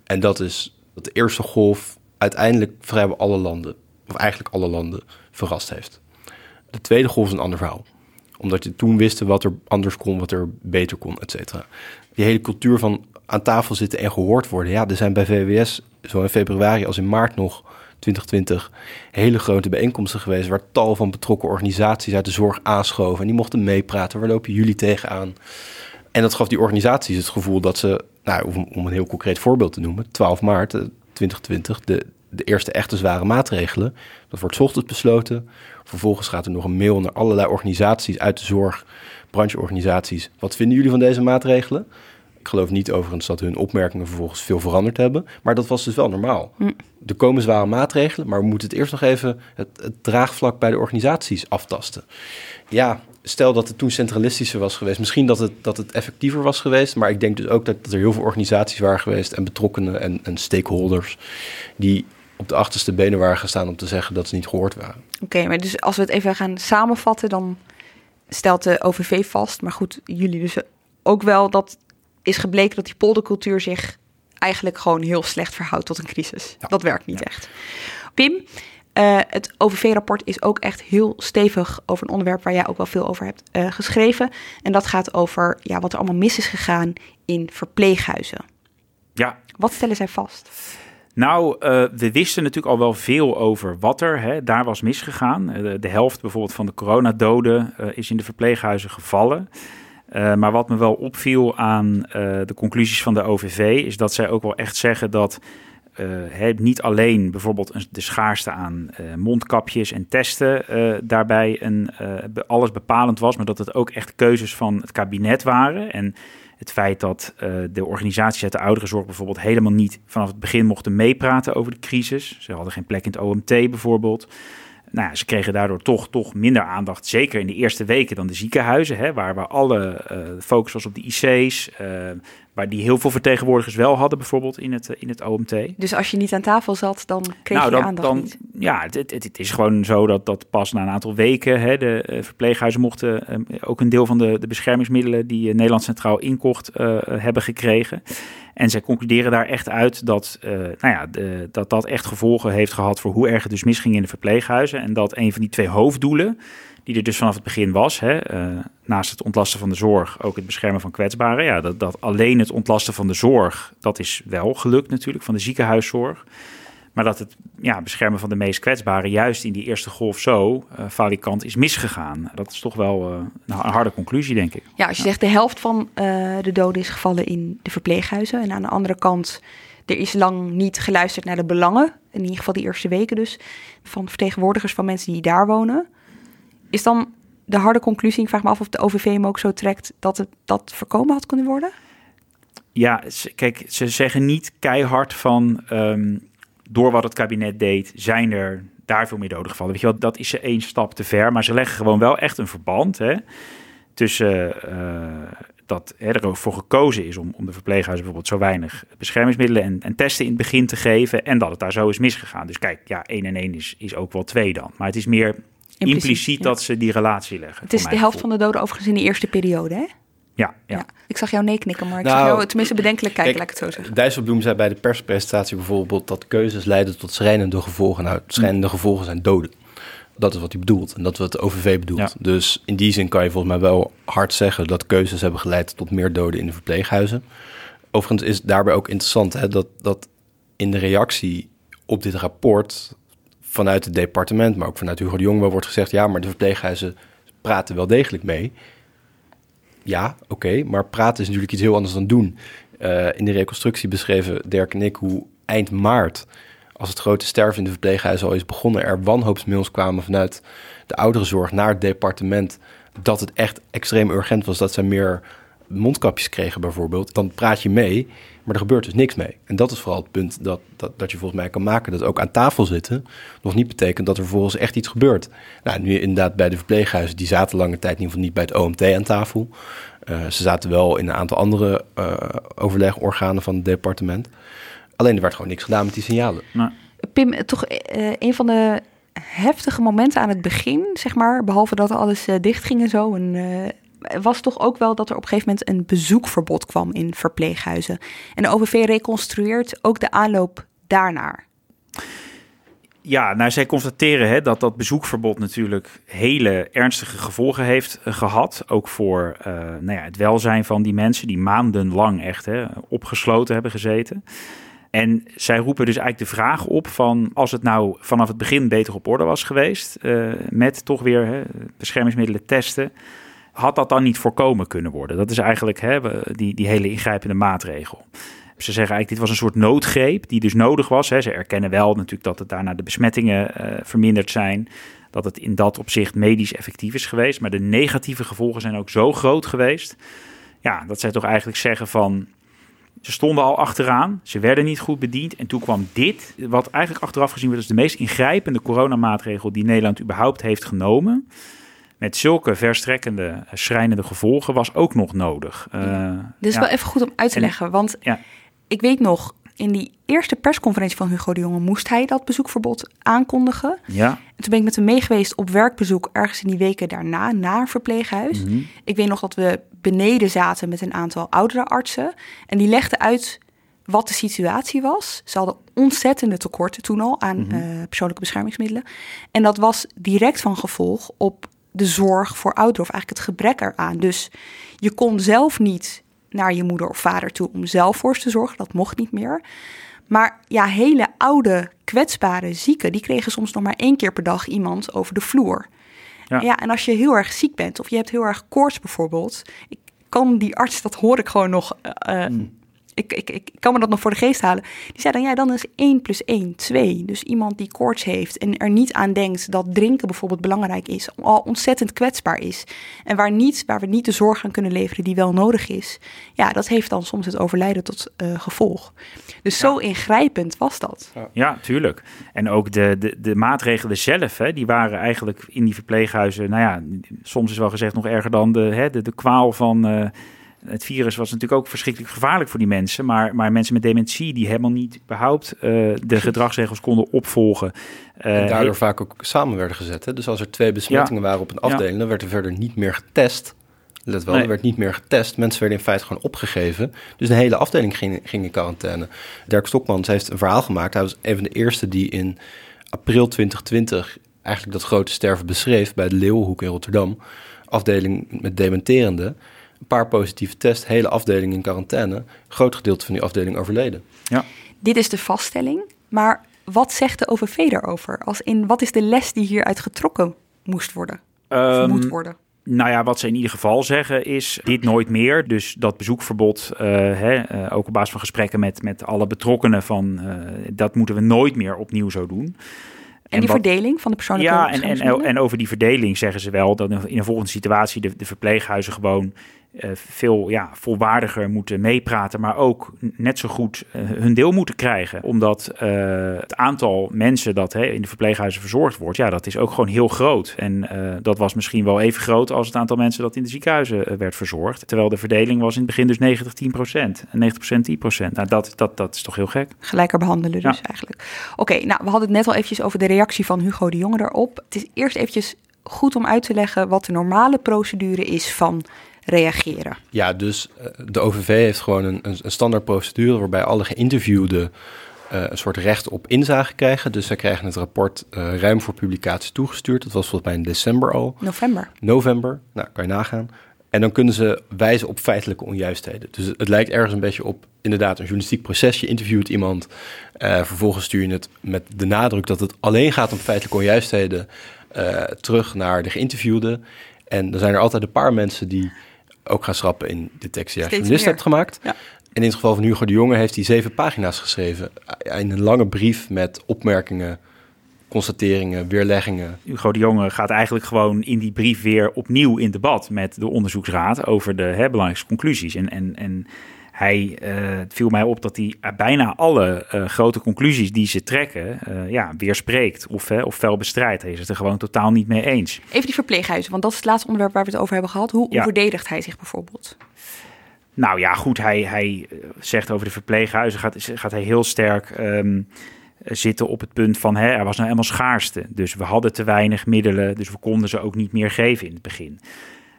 En dat is dat de eerste golf uiteindelijk vrijwel alle landen, of eigenlijk alle landen, verrast heeft. De tweede golf is een ander verhaal. Omdat je toen wisten wat er anders kon, wat er beter kon, et cetera. Die hele cultuur van aan tafel zitten en gehoord worden. Ja, er zijn bij VWS, zo in februari als in maart nog, 2020 hele grote bijeenkomsten geweest waar tal van betrokken organisaties uit de zorg aanschoven en die mochten meepraten. Waar lopen jullie tegenaan? En dat gaf die organisaties het gevoel dat ze, nou, om een heel concreet voorbeeld te noemen, 12 maart 2020, eh, de, de eerste echte zware maatregelen. Dat wordt ochtends besloten. Vervolgens gaat er nog een mail naar allerlei organisaties uit de zorg, brancheorganisaties. Wat vinden jullie van deze maatregelen? Ik geloof niet overigens dat hun opmerkingen vervolgens veel veranderd hebben. Maar dat was dus wel normaal. Mm. Er komen zware maatregelen, maar we moeten het eerst nog even het, het, draagvlak bij de organisaties aftasten. Ja, stel dat het toen centralistischer was geweest. Misschien dat het, dat het effectiever was geweest. Maar ik denk dus ook dat, er heel veel organisaties waren geweest en betrokkenen en, en stakeholders die op de achterste benen waren gestaan om te zeggen dat ze niet gehoord waren. Oké, maar dus als we het even gaan samenvatten, dan stelt de OVV vast, maar goed, jullie dus ook wel dat is gebleken dat die poldercultuur zich eigenlijk gewoon heel slecht verhoudt tot een crisis. Dat werkt niet echt. Pim, uh, het OVV-rapport is ook echt heel stevig over een onderwerp waar jij ook wel veel over hebt uh, geschreven. En dat gaat over ja, wat er allemaal mis is gegaan in verpleeghuizen. Ja. Wat stellen zij vast? Nou, uh, we wisten natuurlijk al wel veel over wat er hè, daar was misgegaan. de helft bijvoorbeeld van de coronadoden is in de verpleeghuizen gevallen. Maar wat me wel opviel aan de conclusies van de OVV is dat zij ook wel echt zeggen dat niet alleen bijvoorbeeld de schaarste aan mondkapjes en testen daarbij een, alles bepalend was, maar dat het ook echt keuzes van het kabinet waren. En het feit dat de organisaties uit de ouderenzorg bijvoorbeeld helemaal niet vanaf het begin mochten meepraten over de crisis. Ze hadden geen plek in het OMT bijvoorbeeld nou, ze kregen daardoor toch, toch minder aandacht, zeker in de eerste weken dan de ziekenhuizen, hè, waar, waar alle uh, focus was op de IC's, uh, waar die heel veel vertegenwoordigers wel hadden, bijvoorbeeld in het, in het OMT. Dus als je niet aan tafel zat, dan kreeg nou, je aandacht dan, niet? Ja, het, het, het, is gewoon zo dat, dat pas na een aantal weken hè, de uh, verpleeghuizen mochten ook een deel van de, de beschermingsmiddelen die Nederland Centraal inkocht hebben gekregen. En zij concluderen daar echt uit dat, nou ja, de, dat dat echt gevolgen heeft gehad voor hoe erg het dus misging in de verpleeghuizen. En dat een van die twee hoofddoelen, die er dus vanaf het begin was, hè, uh, naast het ontlasten van de zorg, ook het beschermen van kwetsbaren. Ja, dat, dat alleen het ontlasten van de zorg, dat is wel gelukt natuurlijk, van de ziekenhuiszorg. Maar dat het ja, beschermen van de meest kwetsbaren juist in die eerste golf zo uh, falikant is misgegaan. Dat is toch wel uh, een harde conclusie, denk ik. Ja, als je zegt de helft van uh, de doden is gevallen in de verpleeghuizen. En aan de andere kant, er is lang niet geluisterd naar de belangen. In ieder geval die eerste weken dus. Van vertegenwoordigers van mensen die daar wonen. Is dan de harde conclusie, ik vraag me af of de OVV hem ook zo trekt, dat het dat voorkomen had kunnen worden? Ja, kijk, ze zeggen niet keihard van... Um, door wat het kabinet deed, zijn er daar veel meer doden gevallen. Weet je wel, dat is ze één stap te ver. Maar ze leggen gewoon wel echt een verband hè, tussen uh, dat hè, er voor gekozen is om, om de verpleeghuizen bijvoorbeeld zo weinig beschermingsmiddelen en, en, testen in het begin te geven. En dat het daar zo is misgegaan. Dus kijk, ja, één en één is, is ook wel twee dan. Maar het is meer impliciet, dat ze die relatie leggen. Het is de helft van de doden overigens in de eerste periode, hè? Ja, ja. Ik zag jou nee knikken, maar ik nou, zag jou tenminste bedenkelijk kijken, kijk, laat ik het zo zeggen. Dijsselbloem zei bij de perspresentatie bijvoorbeeld dat keuzes leiden tot schrijnende gevolgen. Nou, schrijnende gevolgen zijn doden. Dat is wat hij bedoelt en dat is wat de OVV bedoelt. Dus in die zin kan je volgens mij wel hard zeggen dat keuzes hebben geleid tot meer doden in de verpleeghuizen. Overigens is daarbij ook interessant hè, dat, dat in de reactie op dit rapport vanuit het departement, maar ook vanuit Hugo de Jong wel wordt gezegd... ja, maar de verpleeghuizen praten wel degelijk mee ja, oké, maar praten is natuurlijk iets heel anders dan doen. Uh, in de reconstructie beschreven Dirk en ik hoe eind maart, als het grote sterven in de verpleeghuizen al is begonnen, er wanhoopsmails kwamen vanuit de ouderenzorg naar het departement dat het echt extreem urgent was dat zij meer mondkapjes kregen bijvoorbeeld, dan praat je mee, maar er gebeurt dus niks mee. En dat is vooral het punt dat, dat, dat je volgens mij kan maken. Dat ook aan tafel zitten nog niet betekent dat er vervolgens echt iets gebeurt. Nou, nu inderdaad bij de verpleeghuizen, die zaten lange tijd in ieder geval niet bij het OMT aan tafel. Uh, ze zaten wel in een aantal andere uh, overlegorganen van het departement. Alleen er werd gewoon niks gedaan met die signalen. Nou. Pim, toch uh, een van de heftige momenten aan het begin, zeg maar, behalve dat alles dicht ging en zo, en was toch ook wel dat er op een gegeven moment een bezoekverbod kwam in verpleeghuizen. En de OVV reconstrueert ook de aanloop daarnaar. Ja, nou, zij constateren hè, dat dat bezoekverbod natuurlijk hele ernstige gevolgen heeft eh, gehad. Ook voor uh, nou ja, het welzijn van die mensen die maandenlang echt hè, opgesloten hebben gezeten. En zij roepen dus eigenlijk de vraag op van als het nou vanaf het begin beter op orde was geweest, uh, met toch weer hè, beschermingsmiddelen testen, had dat dan niet voorkomen kunnen worden? Dat is eigenlijk hè, die, die hele ingrijpende maatregel. Ze zeggen eigenlijk, dit was een soort noodgreep die dus nodig was. Hè. Ze erkennen wel natuurlijk dat het daarna de besmettingen uh, verminderd zijn. Dat het in dat opzicht medisch effectief is geweest. Maar de negatieve gevolgen zijn ook zo groot geweest. Ja, dat zij toch eigenlijk zeggen van... Ze stonden al achteraan, ze werden niet goed bediend. En toen kwam dit, wat eigenlijk achteraf gezien wordt als de meest ingrijpende coronamaatregel die Nederland überhaupt heeft genomen met zulke verstrekkende, schrijnende gevolgen was ook nog nodig. Uh, Dit is wel even goed om uit te leggen, want ja. ik weet nog, in die eerste persconferentie van Hugo de Jonge moest hij dat bezoekverbod aankondigen. Ja. En toen ben ik met hem meegeweest op werkbezoek ergens in die weken daarna naar een verpleeghuis. Mm -hmm. Ik weet nog dat we beneden zaten met een aantal oudere artsen en die legden uit wat de situatie was. Ze hadden ontzettende tekorten toen al aan mm -hmm. uh, persoonlijke beschermingsmiddelen. En dat was direct van gevolg op de zorg voor ouderen of eigenlijk het gebrek eraan. Dus je kon zelf niet naar je moeder of vader toe om zelf voor ze te zorgen. Dat mocht niet meer. Maar ja, hele oude, kwetsbare zieken, die kregen soms nog maar één keer per dag iemand over de vloer. Ja. ja, en als je heel erg ziek bent of je hebt heel erg koorts bijvoorbeeld, ik kan die arts, dat hoor ik gewoon nog uh, mm ik, ik, ik kan me dat nog voor de geest halen. Die zei dan, ja, dan is 1 plus 1 2. Dus iemand die koorts heeft en er niet aan denkt dat drinken bijvoorbeeld belangrijk is, al ontzettend kwetsbaar is. En waar, niet, waar we niet de zorg aan kunnen leveren die wel nodig is. Ja, dat heeft dan soms het overlijden tot uh, gevolg. Dus ja. zo ingrijpend was dat. Ja, tuurlijk. En ook de, de, de maatregelen zelf, hè, die waren eigenlijk in die verpleeghuizen, nou ja, soms is wel gezegd nog erger dan de, hè, de, de kwaal van... Uh, het virus was natuurlijk ook verschrikkelijk gevaarlijk voor die mensen. Maar, maar mensen met dementie die helemaal niet überhaupt uh, de gedragsregels konden opvolgen. Uh, en daardoor vaak ook samen werden gezet. Hè? Dus als er twee besmettingen ja. waren op een afdeling, ja. dan werd er verder niet meer getest. Let wel, nee. er werd niet meer getest. Mensen werden in feite gewoon opgegeven. Dus de hele afdeling ging, ging in quarantaine. Dirk Stokmans heeft een verhaal gemaakt. Hij was een van de eerste die in april 2020 eigenlijk dat grote sterven beschreef bij de Leeuwenhoek in Rotterdam. Afdeling met dementerende een paar positieve tests, hele afdeling in quarantaine. Groot gedeelte van die afdeling overleden. Ja. Dit is de vaststelling, maar wat zegt de OVV daarover? Als in, wat is de les die hieruit getrokken moest worden? Um, moet worden? Nou ja, wat ze in ieder geval zeggen is dit nooit meer. Dus dat bezoekverbod, uh, hè, uh, ook op basis van gesprekken met, met alle betrokkenen, van, uh, dat moeten we nooit meer opnieuw zo doen. En, die wat, verdeling van de persoonlijke Ja, en, en, en over die verdeling zeggen ze wel dat in een volgende situatie de, de verpleeghuizen gewoon veel ja, volwaardiger moeten meepraten, maar ook net zo goed uh, hun deel moeten krijgen. Omdat uh, het aantal mensen dat hè, in de verpleeghuizen verzorgd wordt, ja, dat is ook gewoon heel groot. En dat was misschien wel even groot als het aantal mensen dat in de ziekenhuizen werd verzorgd. Terwijl de verdeling was in het begin dus 90, 10 procent. 90 procent, 10 procent. Nou, dat, dat, dat is toch heel gek. Gelijker behandelen dus ja. eigenlijk. Oké, okay, nou, we hadden het net al eventjes over de reactie van Hugo de Jonge daarop. Het is eerst eventjes goed om uit te leggen wat de normale procedure is van reageren. Ja, dus de OVV heeft gewoon een, een standaard procedure waarbij alle geïnterviewden uh, een soort recht op inzage krijgen. Dus zij krijgen het rapport uh, ruim voor publicatie toegestuurd. Dat was volgens mij in december al. November. November, nou kan je nagaan. En dan kunnen ze wijzen op feitelijke onjuistheden. Dus het, het lijkt ergens een beetje op inderdaad een journalistiek proces. Je interviewt iemand, uh, vervolgens stuur je het met de nadruk dat het alleen gaat om feitelijke onjuistheden terug naar de geïnterviewde. En er zijn er altijd een paar mensen die ook gaan schrappen in de tekst die jij journalist hebt gemaakt. Ja. En in het geval van Hugo de Jonge heeft hij zeven pagina's geschreven. In een lange brief met opmerkingen constateringen, weerleggingen. Hugo de Jonge gaat eigenlijk gewoon in die brief weer opnieuw in debat met de onderzoeksraad over de hè, belangrijkste conclusies. En, en, en hij, uh, het viel mij op dat hij bijna alle uh, grote conclusies die ze trekken, uh, ja, weerspreekt of, of fel bestrijdt. Hij is het er gewoon totaal niet mee eens. Even die verpleeghuizen, want dat is het laatste onderwerp waar we het over hebben gehad. Hoe, ja. hoe verdedigt hij zich bijvoorbeeld? Nou ja, goed, hij, hij zegt over de verpleeghuizen, gaat, gaat hij heel sterk um, zitten op het punt van, hè, er was nou helemaal schaarste. Dus we hadden te weinig middelen, dus we konden ze ook niet meer geven in het begin.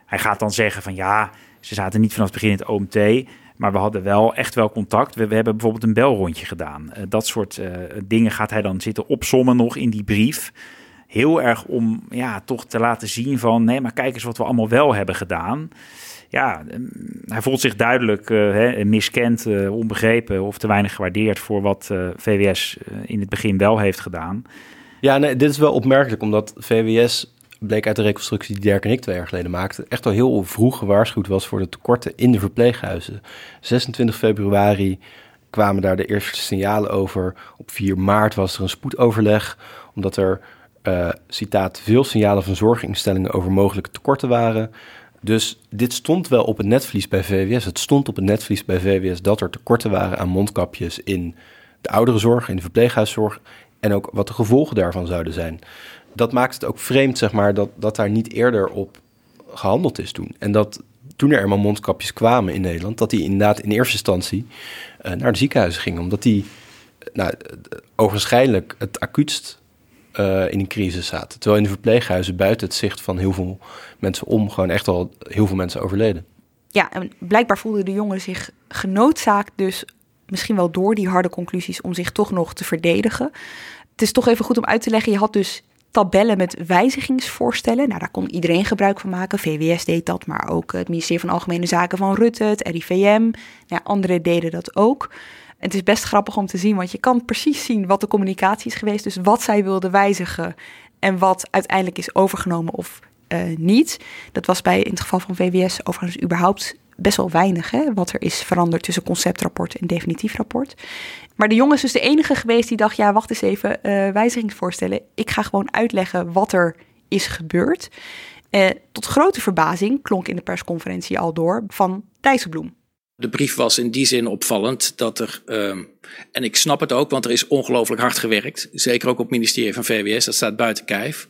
Hij gaat dan zeggen van ja, ze zaten niet vanaf het begin in het OMT, maar we hadden wel echt wel contact. We, hebben bijvoorbeeld een belrondje gedaan. Uh, dat soort uh, dingen gaat hij dan zitten opsommen nog in die brief. Heel erg om ja, toch te laten zien van... nee, maar kijk eens wat we allemaal wel hebben gedaan. Ja, hij voelt zich duidelijk uh, hè, miskend, onbegrepen... of te weinig gewaardeerd voor wat VWS in het begin wel heeft gedaan. Ja, nee, dit is wel opmerkelijk, omdat VWS bleek uit de reconstructie die Dirk en ik twee jaar geleden maakten, echt al heel vroeg gewaarschuwd was voor de tekorten in de verpleeghuizen. 26 februari kwamen daar de eerste signalen over. Op 4 maart was er een spoedoverleg, omdat er, uh, citaat, veel signalen van zorginstellingen over mogelijke tekorten waren. Dus dit stond wel op het netvlies bij VWS. Het stond op het netvlies bij VWS dat er tekorten waren aan mondkapjes in de ouderenzorg, in de verpleeghuiszorg. En ook wat de gevolgen daarvan zouden zijn dat maakt het ook vreemd, zeg maar, dat, dat daar niet eerder op gehandeld is toen. En dat toen er eenmaal mondkapjes kwamen in Nederland, dat die inderdaad in eerste instantie uh, naar de ziekenhuizen gingen. Omdat die nou, ogenschijnlijk het acuutst in een crisis zaten. Terwijl in de verpleeghuizen buiten het zicht van heel veel mensen om, gewoon echt al heel veel mensen overleden. Ja, en blijkbaar voelde de jongen zich genoodzaakt dus misschien wel door die harde conclusies om zich toch nog te verdedigen. Het is toch even goed om uit te leggen, je had dus tabellen met wijzigingsvoorstellen. Nou, daar kon iedereen gebruik van maken. VWS deed dat, maar ook het ministerie van Algemene Zaken van Rutte, het RIVM. Nou, anderen deden dat ook. Het is best grappig om te zien, want je kan precies zien wat de communicatie is geweest. Dus wat zij wilden wijzigen en wat uiteindelijk is overgenomen of uh, niet. Dat was bij in het geval van VWS overigens überhaupt best wel weinig, hè, wat er is veranderd tussen conceptrapport en definitief rapport. Maar de jongen is dus de enige geweest die dacht, ja, wacht eens even, uh, wijzigingsvoorstellen. Ik ga gewoon uitleggen wat er is gebeurd. Uh, tot grote verbazing klonk in de persconferentie al door van Dijsselbloem. De brief was in die zin opvallend dat er, uh, en ik snap het ook, want er is ongelooflijk hard gewerkt. Zeker ook op het ministerie van VWS, dat staat buiten kijf.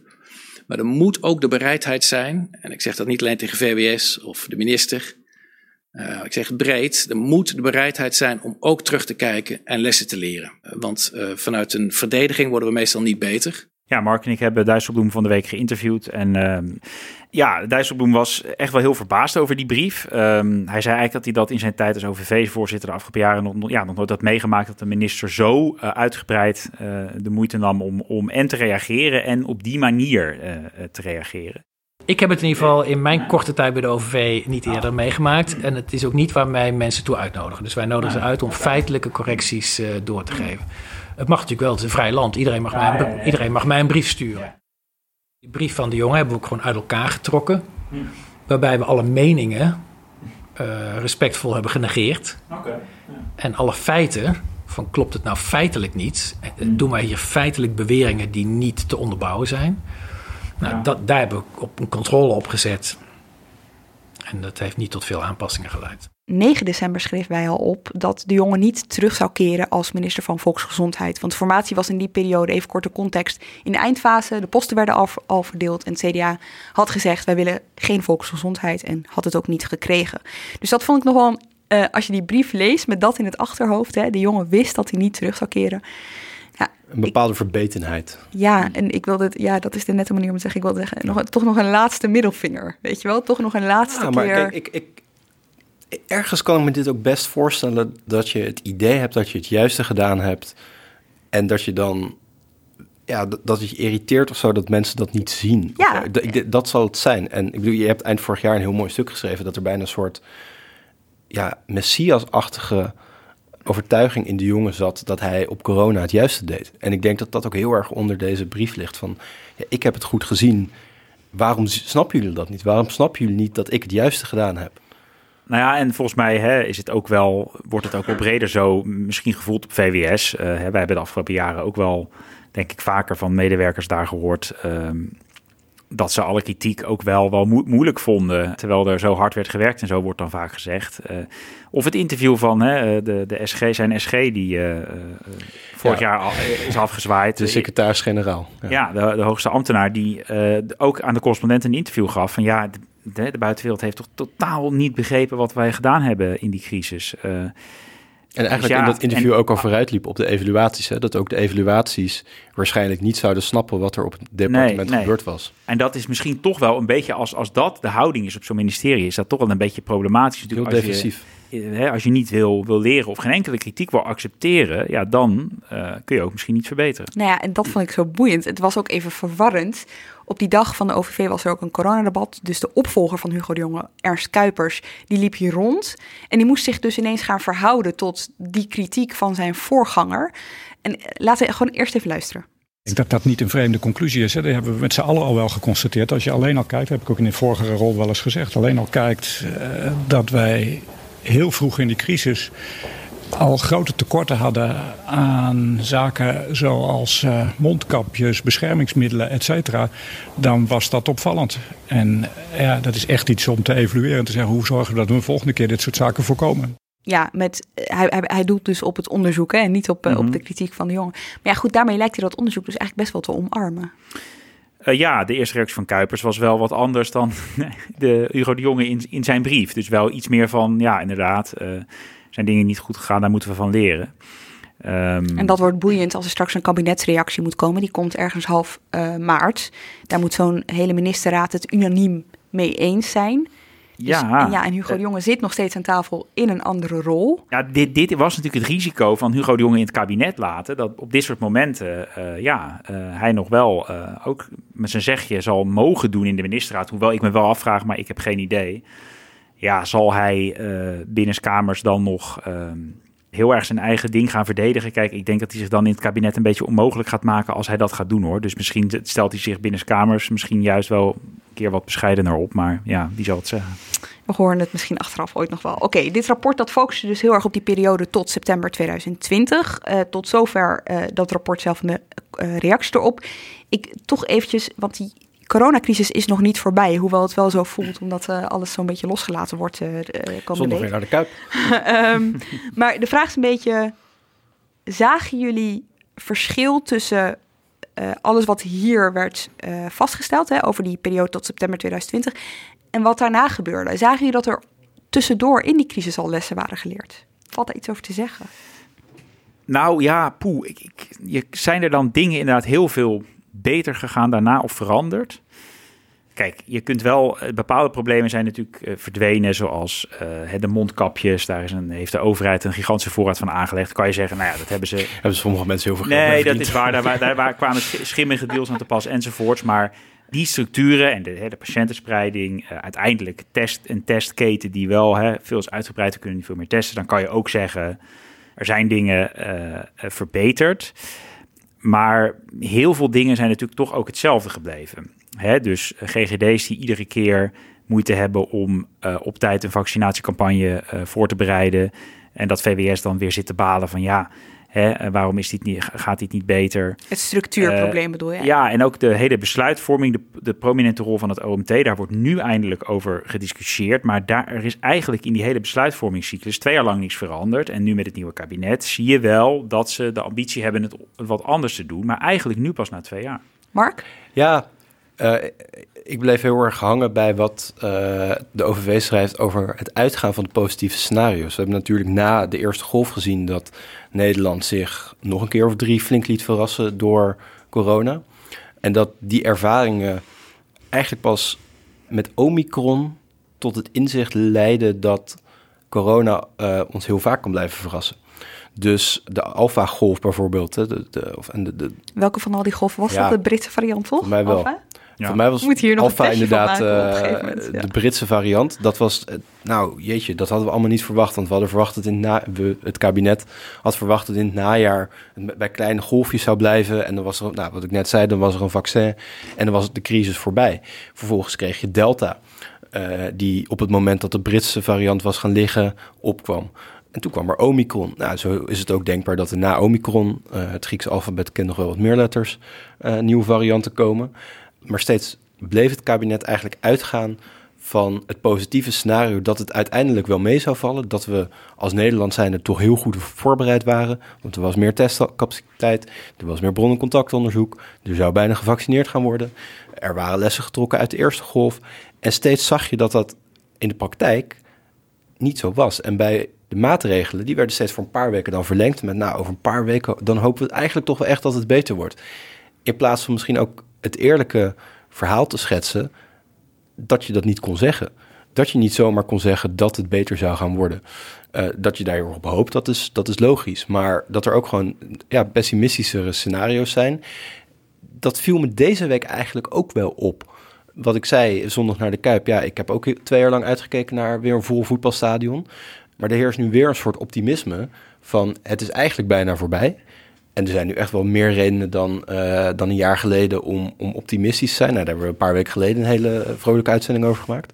Maar er moet ook de bereidheid zijn, en ik zeg dat niet alleen tegen VWS of de minister, uh, ik zeg breed, er moet de bereidheid zijn om ook terug te kijken en lessen te leren. Want uh, vanuit een verdediging worden we meestal niet beter. Ja, Mark en ik hebben Dijsselbloem van de week geïnterviewd. En uh, ja, Dijsselbloem was echt wel heel verbaasd over die brief. Um, hij zei eigenlijk dat hij dat in zijn tijd als OVV-voorzitter de afgelopen jaren nog, ja, nooit had meegemaakt. Dat de minister zo uitgebreid de moeite nam om, om en te reageren en op die manier te reageren. Ik heb het in ieder geval in mijn korte tijd bij de OVV niet eerder meegemaakt. En het is ook niet waar wij mensen toe uitnodigen. Dus wij nodigen ze uit om feitelijke correcties uh, door te geven. Het mag natuurlijk wel, het is een vrij land. Iedereen mag, mij een, iedereen mag mij een brief sturen. Die brief van de jongen hebben we ook gewoon uit elkaar getrokken. Waarbij we alle meningen uh, respectvol hebben genegeerd. Okay. En alle feiten, van klopt het nou feitelijk niet? Doen wij hier feitelijk beweringen die niet te onderbouwen zijn? Nou, ja. dat, daar hebben we op een controle op gezet. En dat heeft niet tot veel aanpassingen geleid. 9 december schreef wij al op dat de jongen niet terug zou keren als minister van Volksgezondheid. Want de formatie was in die periode, even korte context, in de eindfase. De posten werden al, al verdeeld en het CDA had gezegd, wij willen geen volksgezondheid en had het ook niet gekregen. Dus dat vond ik nog wel, uh, als je die brief leest met dat in het achterhoofd, hè, de jongen wist dat hij niet terug zou keren. Een bepaalde ik, verbetenheid. Ja, en ik wilde ja, dat is de nette manier om te zeggen. Ik wilde zeggen, nog, toch nog een laatste middelvinger. Weet je wel? Toch nog een laatste ja, maar keer. Kijk, ik, ik, ergens kan ik me dit ook best voorstellen dat je het idee hebt dat je het juiste gedaan hebt. En dat je dan, ja, dat het je irriteert of zo dat mensen dat niet zien. Ja. Dat, dat zal het zijn. En ik bedoel, je hebt eind vorig jaar een heel mooi stuk geschreven dat er bijna een soort, ja, messias-achtige overtuiging in de jongen zat dat hij op corona het juiste deed. En ik denk dat dat ook heel erg onder deze brief ligt van, ja, ik heb het goed gezien. Waarom snappen jullie dat niet? Waarom snappen jullie niet dat ik het juiste gedaan heb? Nou ja, en volgens mij hè, is het ook wel, wordt het ook wel breder zo misschien gevoeld op VWS. Uh, hè, wij hebben de afgelopen jaren ook wel denk ik vaker van medewerkers daar gehoord. ehm, dat ze alle kritiek ook wel, wel moe- moeilijk vonden. Terwijl er zo hard werd gewerkt en zo wordt dan vaak gezegd. Eh, of het interview van hè, de, de SG, zijn SG die eh, eh, vorig Ja. jaar al, eh, is afgezwaaid. De secretaris-generaal. Ja. Ja, de, de hoogste ambtenaar die eh, ook aan de correspondent een interview gaf van ja, de, de buitenwereld heeft toch totaal niet begrepen wat wij gedaan hebben in die crisis. En eigenlijk Dus ja, in dat interview en- ook al vooruitliep op de evaluaties. Hè? Dat ook de evaluaties waarschijnlijk niet zouden snappen wat er op het departement Nee, nee. gebeurd was. en dat is misschien toch wel een beetje, als, als dat de houding is op zo'n ministerie, is dat toch wel een beetje problematisch. Heel Natuurlijk, als je- defensief. eh, hè, als je niet wil, wil leren of geen enkele kritiek wil accepteren, ja, dan eh, kun je ook misschien niet verbeteren. Nou ja, en dat vond ik zo boeiend. Het was ook even verwarrend. Op die dag van de OVV was er ook een coronadebat. Dus de opvolger van Hugo de Jonge, Ernst Kuipers, die liep hier rond. En die moest zich dus ineens gaan verhouden tot die kritiek van zijn voorganger. En eh, laten we gewoon eerst even luisteren. Ik denk dat dat niet een vreemde conclusie is. Hè. Dat hebben we met z'n allen al wel geconstateerd. Als je alleen al kijkt, heb ik ook in de vorige rol wel eens gezegd. Alleen al kijkt eh, dat wij heel vroeg in die crisis al grote tekorten hadden aan zaken zoals eh, mondkapjes, beschermingsmiddelen, et cetera, dan was dat opvallend. En eh, ja, dat is echt iets om te evalueren en te zeggen hoe zorgen we dat we de volgende keer dit soort zaken voorkomen. Ja, met, eh, hij, hij, hij doelt dus op het onderzoek hè, en niet op, eh, Mhm. op de kritiek van de jongen. Maar ja, goed, daarmee lijkt hij dat onderzoek dus eigenlijk best wel te omarmen. Eh, ja, de eerste reactie van Kuipers was wel wat anders dan de Hugo de Jonge in, in zijn brief. Dus wel iets meer van, ja, inderdaad, eh, zijn dingen niet goed gegaan, daar moeten we van leren. Ehm, En dat wordt boeiend als er straks een kabinetsreactie moet komen. Die komt ergens half eh, maart. Daar moet zo'n hele ministerraad het unaniem mee eens zijn. Dus, ja, en, ja, en Hugo de Jonge zit nog steeds aan tafel in een andere rol. Ja, dit, dit was natuurlijk het risico van Hugo de Jonge in het kabinet laten. Dat op dit soort momenten, eh, ja, eh, hij nog wel ook met zijn zegje zal mogen doen in de ministerraad. Hoewel ik me wel afvraag, maar ik heb geen idee. Ja, zal hij eh binnenskamers dan nog ehm, heel erg zijn eigen ding gaan verdedigen? Kijk, ik denk dat hij zich dan in het kabinet een beetje onmogelijk gaat maken als hij dat gaat doen hoor. Dus misschien stelt hij zich binnenskamers misschien juist wel een keer wat bescheidener op. Maar ja, die zal het zeggen. We horen het misschien achteraf ooit nog wel. Oké, dit rapport dat focuste dus heel erg op die periode tot september 2020. Eh, tot zover eh, dat rapport zelf en de reactie erop. Ik toch eventjes, want die coronacrisis is nog niet voorbij. Hoewel het wel zo voelt, omdat eh, alles zo'n beetje losgelaten wordt eh, de komende Zondag week. weer naar de Kuip. Ehm, maar de vraag is een beetje: zagen jullie verschil tussen eh, alles wat hier werd vastgesteld hè, over die periode tot september 2020 en wat daarna gebeurde? Zagen jullie dat er tussendoor in die crisis al lessen waren geleerd? Valt daar iets over te zeggen? Nou ja, poeh. Ik, ik, je, zijn er dan dingen inderdaad heel veel beter gegaan daarna of veranderd? Kijk, je kunt wel, eh, bepaalde problemen zijn natuurlijk eh, verdwenen, zoals eh, de mondkapjes. Daar is een, heeft de overheid een gigantische voorraad van aangelegd. Kan je zeggen, nou ja, dat hebben ze Hebben sommige mensen heel veel Nee, dat is waar. Daar, kwamen sch- schimmige deals aan te pas enzovoorts. Maar die structuren en de, hè, de patiëntenspreiding, uiteindelijk test, een testketen die wel hè, veel is uitgebreid, we kunnen niet veel meer testen. Dan kan je ook zeggen, er zijn dingen verbeterd. Maar heel veel dingen zijn natuurlijk toch ook hetzelfde gebleven. Hè, dus eh, GGD's die iedere keer moeite hebben om eh, op tijd een vaccinatiecampagne eh, voor te bereiden. En dat VWS dan weer zit te balen van ja, hè, eh, waarom is dit niet, gaat dit niet beter? Het structuurprobleem bedoel je? Ja, en ook de hele besluitvorming, de, de prominente rol van het OMT, daar wordt nu eindelijk over gediscussieerd. Maar daar er is eigenlijk in die hele besluitvormingscyclus twee jaar lang niets veranderd. En nu met het nieuwe kabinet zie je wel dat ze de ambitie hebben het wat anders te doen. Maar eigenlijk nu pas na twee jaar. Mark? Ja, eh, ik bleef heel erg hangen bij wat eh, de OVV schrijft over het uitgaan van de positieve scenario's. We hebben natuurlijk na de eerste golf gezien dat Nederland zich nog een keer of drie flink liet verrassen door corona. En dat die ervaringen eigenlijk pas met Omicron tot het inzicht leiden dat corona eh, ons heel vaak kan blijven verrassen. Dus de alpha-golf bijvoorbeeld, hè, de, de, of, en de, de, Welke van al die golven was Ja. dat? De Britse variant, toch? Mij wel. Alpha? Ja. Voor mij was Moet hier nog Alpha inderdaad maken eh, gegeven moment, ja. de Britse variant. Dat was, eh, nou jeetje, dat hadden we allemaal niet verwacht. Want we hadden verwacht dat in het, na, we, het kabinet had verwacht dat in het najaar het bij kleine golfjes zou blijven. En dan was er, nou, wat ik net zei, dan was er een vaccin en dan was de crisis voorbij. Vervolgens kreeg je Delta, eh, die op het moment dat de Britse variant was gaan liggen, opkwam. En toen kwam er Omicron. Nou, zo is het ook denkbaar dat er na Omicron, uh, het Griekse alfabet kent nog wel wat meer letters, uh, nieuwe varianten komen. Maar steeds bleef het kabinet eigenlijk uitgaan van het positieve scenario dat het uiteindelijk wel mee zou vallen. Dat we als Nederland zijn er toch heel goed voorbereid waren. Want er was meer testcapaciteit, er was meer bron- en contactonderzoek. Er zou bijna gevaccineerd gaan worden. Er waren lessen getrokken uit de eerste golf. En steeds zag je dat dat in de praktijk niet zo was. En bij de maatregelen, die werden steeds voor een paar weken dan verlengd. Met nou, over een paar weken, dan hopen we eigenlijk toch wel echt dat het beter wordt. In plaats van misschien ook het eerlijke verhaal te schetsen dat je dat niet kon zeggen. Dat je niet zomaar kon zeggen dat het beter zou gaan worden. Uh, dat je daarop hoopt, dat is, dat is logisch. Maar dat er ook gewoon ja, pessimistischere scenario's zijn. Dat viel me deze week eigenlijk ook wel op. Wat ik zei, zondag naar de Kuip. Ja, ik heb ook twee jaar lang uitgekeken naar weer een vol voetbalstadion. Maar er heerst nu weer een soort optimisme van het is eigenlijk bijna voorbij. En er zijn nu echt wel meer redenen dan, uh, dan een jaar geleden om, om optimistisch te zijn. Nou, daar hebben we een paar weken geleden een hele vrolijke uitzending over gemaakt.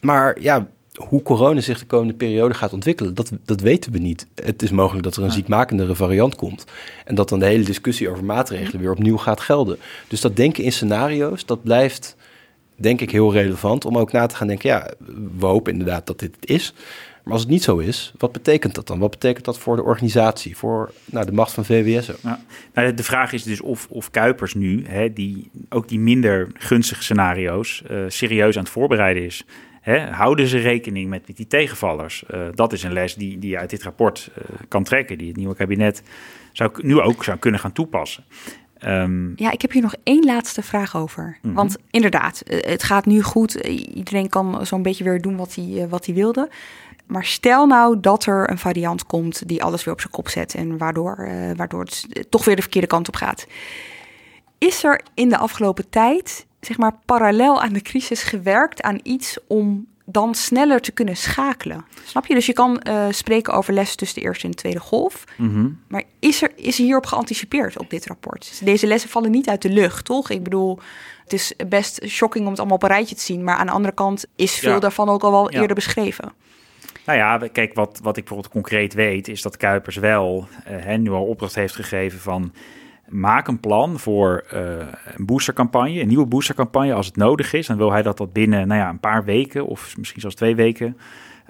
Maar ja, hoe corona zich de komende periode gaat ontwikkelen, dat, dat weten we niet. Het is mogelijk dat er een ziekmakendere variant komt. En dat dan de hele discussie over maatregelen weer opnieuw gaat gelden. Dus dat denken in scenario's, dat blijft denk ik heel relevant om ook na te gaan denken, ja, we hopen inderdaad dat dit het is. Maar als het niet zo is, wat betekent dat dan? Wat betekent dat voor de organisatie, voor nou, de macht van VWS? Ja. Nou, de vraag is dus of, of Kuipers nu, hè, die, ook die minder gunstige scenario's, uh, serieus aan het voorbereiden is. Hè, houden ze rekening met, met die tegenvallers? Uh, dat is een les die, die je uit dit rapport uh, kan trekken, die het nieuwe kabinet zou, nu ook zou kunnen gaan toepassen. Um, ja, ik heb hier nog één laatste vraag over. Mm -hmm. Want inderdaad, het gaat nu goed. Iedereen kan zo'n beetje weer doen wat hij, wat hij wilde. Maar stel nou dat er een variant komt die alles weer op zijn kop zet en waardoor, uh, waardoor het toch weer de verkeerde kant op gaat. Is er in de afgelopen tijd, zeg maar, parallel aan de crisis gewerkt aan iets om dan sneller te kunnen schakelen? Snap je? Dus je kan uh, spreken over les tussen de eerste en de tweede golf. Mm -hmm. Maar is er, is er hierop geanticipeerd op dit rapport? Deze lessen vallen niet uit de lucht, toch? Ik bedoel, het is best shocking om het allemaal op een rijtje te zien. Maar aan de andere kant is veel ja. daarvan ook al wel ja. eerder beschreven. Nou ja, kijk, wat, wat ik bijvoorbeeld concreet weet, is dat Kuipers wel uh, nu al opdracht heeft gegeven van maak een plan voor uh, een boostercampagne, een nieuwe boostercampagne als het nodig is. Dan wil hij dat dat binnen nou ja, een paar weken of misschien zelfs twee weken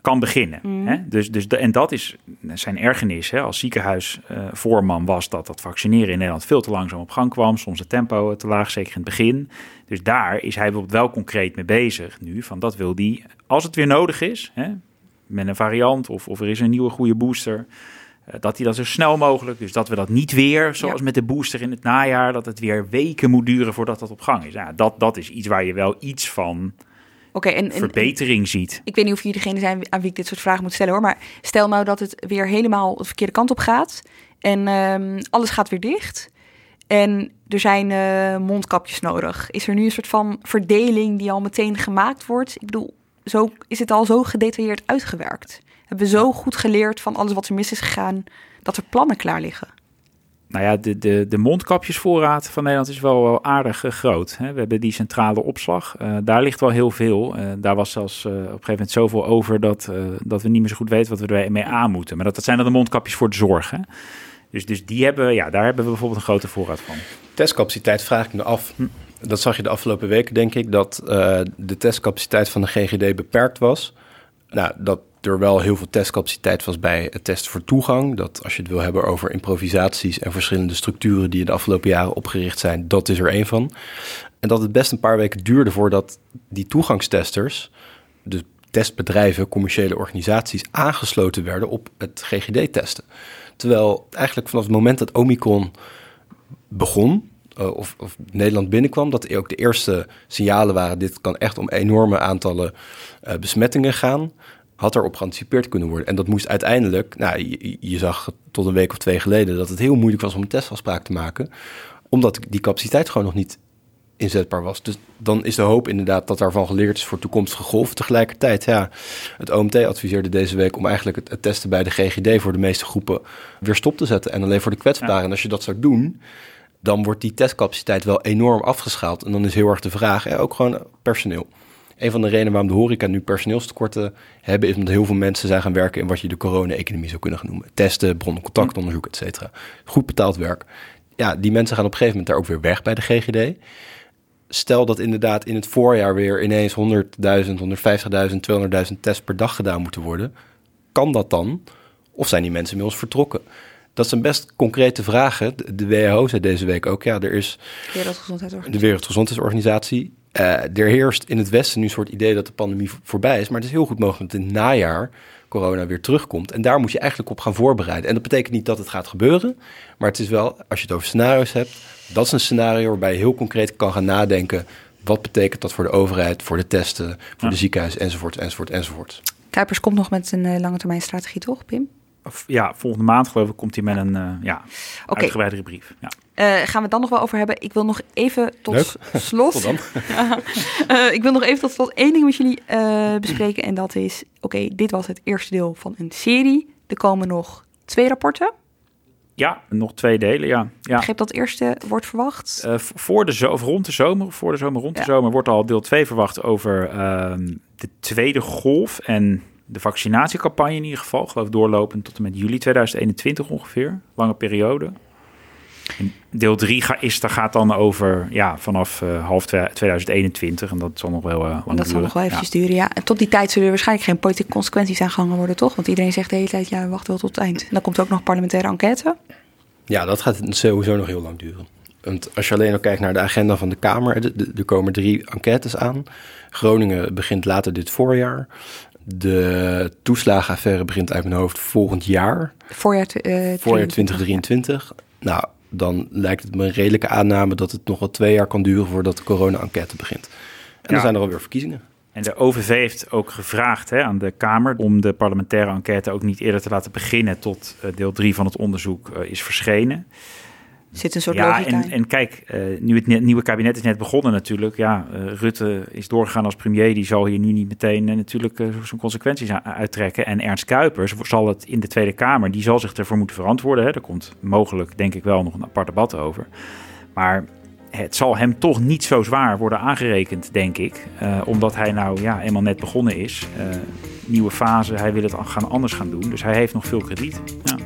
kan beginnen. Mm. Hè? Dus, dus de, en dat is zijn ergernis hè? als ziekenhuisvoorman uh, was dat dat vaccineren in Nederland veel te langzaam op gang kwam. Soms het tempo te laag, zeker in het begin. Dus daar is hij bijvoorbeeld wel concreet mee bezig nu. Van dat wil hij, als het weer nodig is, hè? Met een variant of, of er is een nieuwe goede booster. Uh, dat hij dat zo snel mogelijk, dus dat we dat niet weer, zoals ja. met de booster in het najaar, dat het weer weken moet duren voordat dat op gang is. Ja, dat, dat is iets waar je wel iets van okay, en, verbetering ziet. Ik weet niet of jullie degene zijn aan wie ik dit soort vragen moet stellen hoor, maar stel nou dat het weer helemaal de verkeerde kant op gaat en um, alles gaat weer dicht. En er zijn uh, mondkapjes nodig. Is er nu een soort van verdeling die al meteen gemaakt wordt? Ik bedoel, zo is het al zo gedetailleerd uitgewerkt. Hebben we zo goed geleerd van alles wat er mis is gegaan, dat er plannen klaar liggen. Nou ja, de, de, de mondkapjesvoorraad van Nederland is wel, wel aardig uh, groot. Hè. We hebben die centrale opslag. Uh, daar ligt wel heel veel. Uh, daar was zelfs op een gegeven moment zoveel over dat, dat we niet meer zo goed weten wat we ermee aan moeten. Maar dat, dat zijn dan de mondkapjes voor de zorg. Hè. Dus, dus die hebben, ja, daar hebben we bijvoorbeeld een grote voorraad van. Testcapaciteit vraag ik me af. Hm dat zag je de afgelopen weken, denk ik, dat uh, de testcapaciteit van de GGD beperkt was. Nou, dat er wel heel veel testcapaciteit was bij het testen voor toegang. Dat als je het wil hebben over improvisaties en verschillende structuren die de afgelopen jaren opgericht zijn, dat is er één van. En dat het best een paar weken duurde voordat die toegangstesters, de testbedrijven, commerciële organisaties, aangesloten werden op het GGD-testen. Terwijl eigenlijk vanaf het moment dat Omicron begon, uh, of, of, Nederland binnenkwam, dat ook de eerste signalen waren: dit kan echt om enorme aantallen uh, besmettingen gaan. Had erop geanticipeerd kunnen worden. En dat moest uiteindelijk, nou, je, je, zag tot een week of twee geleden dat het heel moeilijk was om een testafspraak te maken, omdat die capaciteit gewoon nog niet inzetbaar was. Dus dan is de hoop inderdaad dat daarvan geleerd is voor toekomstige golven. Tegelijkertijd, ja, het OMT adviseerde deze week om eigenlijk het, het, testen bij de GGD voor de meeste groepen weer stop te zetten en alleen voor de kwetsbaren. Ja. En als je dat zou doen, dan wordt die testcapaciteit wel enorm afgeschaald. En dan is heel erg de vraag, ja, ook gewoon personeel. Een van de redenen waarom de horeca nu personeelstekorten hebben... is omdat heel veel mensen zijn gaan werken in wat je de corona-economie zou kunnen noemen. Testen, bronnen, contactonderzoek, et cetera. Goed betaald werk. Ja, die mensen gaan op een gegeven moment daar ook weer weg bij de GGD. Stel dat inderdaad in het voorjaar weer ineens 100.000, 150.000, 200.000 tests per dag gedaan moeten worden. Kan dat dan? Of zijn die mensen inmiddels vertrokken? Dat zijn best concrete vragen. De WHO zei deze week ook, ja, er is de Wereldgezondheidsorganisatie. Uh, er heerst in het Westen nu een soort idee dat de pandemie voorbij is. Maar het is heel goed mogelijk dat in het najaar corona weer terugkomt. En daar moet je eigenlijk op gaan voorbereiden. En dat betekent niet dat het gaat gebeuren. Maar het is wel, als je het over scenario's hebt, dat is een scenario waarbij je heel concreet kan gaan nadenken. Wat betekent dat voor de overheid, voor de testen, voor de ziekenhuis, enzovoort, enzovoort, enzovoort. Kuipers komt nog met een uh, lange termijn strategie, toch, Pim? Ja, volgende maand geloof ik komt hij met een uh, ja, okay. uitgebreidere brief. Ja. Uh, gaan we het dan nog wel over hebben. Ik wil nog even tot slot. tot dan. uh, ik wil nog even tot slot één ding met jullie bespreken. En dat is: oké, dit was het eerste deel van een serie. Er komen nog twee rapporten. Ja, nog twee delen, ja. ja. Ik begreep dat eerste wordt verwacht. voor de zo rond de zomer, voor de zomer, rond de zomer, wordt al deel 2 verwacht over ehm, de tweede golf. En de vaccinatiecampagne in ieder geval. geloof doorlopend tot en met juli 2021 ongeveer. Lange periode. En deel 3 ga, is, daar gaat dan over ja, vanaf uh, half 2021. En dat zal nog wel uh, lang Dat zal nog wel even duren, ja. En tot die tijd zullen er waarschijnlijk geen politieke consequenties aangehangen worden, toch? Want iedereen zegt de hele tijd, ja, we wachten wel tot het eind. En dan komt ook nog parlementaire enquête. Ja, dat gaat sowieso nog heel lang duren. Want als je alleen al kijkt naar de agenda van de Kamer, er komen drie enquêtes aan. Groningen begint later dit voorjaar. De toeslagenaffaire begint uit mijn hoofd volgend jaar. Voorjaar, uh, Voorjaar 2023. Nou, dan lijkt het me een redelijke aanname dat het nog wel twee jaar kan duren voordat de corona-enquête begint. En dan zijn er alweer verkiezingen. En de OVV heeft ook gevraagd hè, aan de Kamer om de parlementaire enquête ook niet eerder te laten beginnen tot uh, deel 3 van het onderzoek uh, is verschenen zit een soort ja, en, en kijk, uh, nu het nieuwe kabinet is net begonnen natuurlijk. Ja, uh, Rutte is doorgegaan als premier. Die zal hier nu niet meteen uh, natuurlijk zijn consequenties uittrekken. En Ernst Kuipers zal het in de Tweede Kamer, die zal zich ervoor moeten verantwoorden. Hè. Er komt mogelijk, denk ik wel, nog een apart debat over. Maar het zal hem toch niet zo zwaar worden aangerekend, denk ik. omdat hij nou ja, eenmaal net begonnen is. nieuwe fase, hij wil het gaan anders gaan doen. Dus hij heeft nog veel krediet. Ja.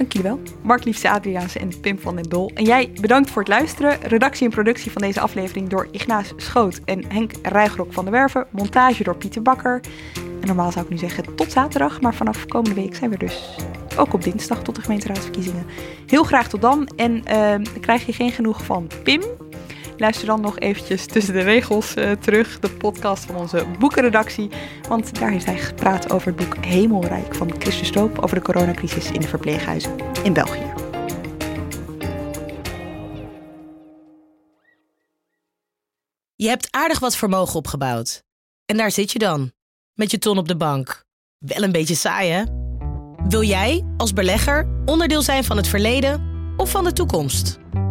Dank jullie wel. Mark Liefste Adriaanse en Pim van den Dol. En jij bedankt voor het luisteren. Redactie en productie van deze aflevering door Ignaas Schoot en Henk Rijgrok van de Werven. Montage door Pieter Bakker. En normaal zou ik nu zeggen tot zaterdag, maar vanaf komende week zijn we dus ook op dinsdag tot de gemeenteraadsverkiezingen. Heel graag tot dan. En dan krijg je geen genoeg van Pim. Luister dan nog eventjes tussen de regels uh, terug, de podcast van onze boekenredactie. Want daar heeft hij gepraat over het boek Hemelrijk van Christus Stoop over de coronacrisis in de verpleeghuizen in België. Je hebt aardig wat vermogen opgebouwd. En daar zit je dan, met je ton op de bank. Wel een beetje saai, hè? Wil jij, als belegger, onderdeel zijn van het verleden of van de toekomst?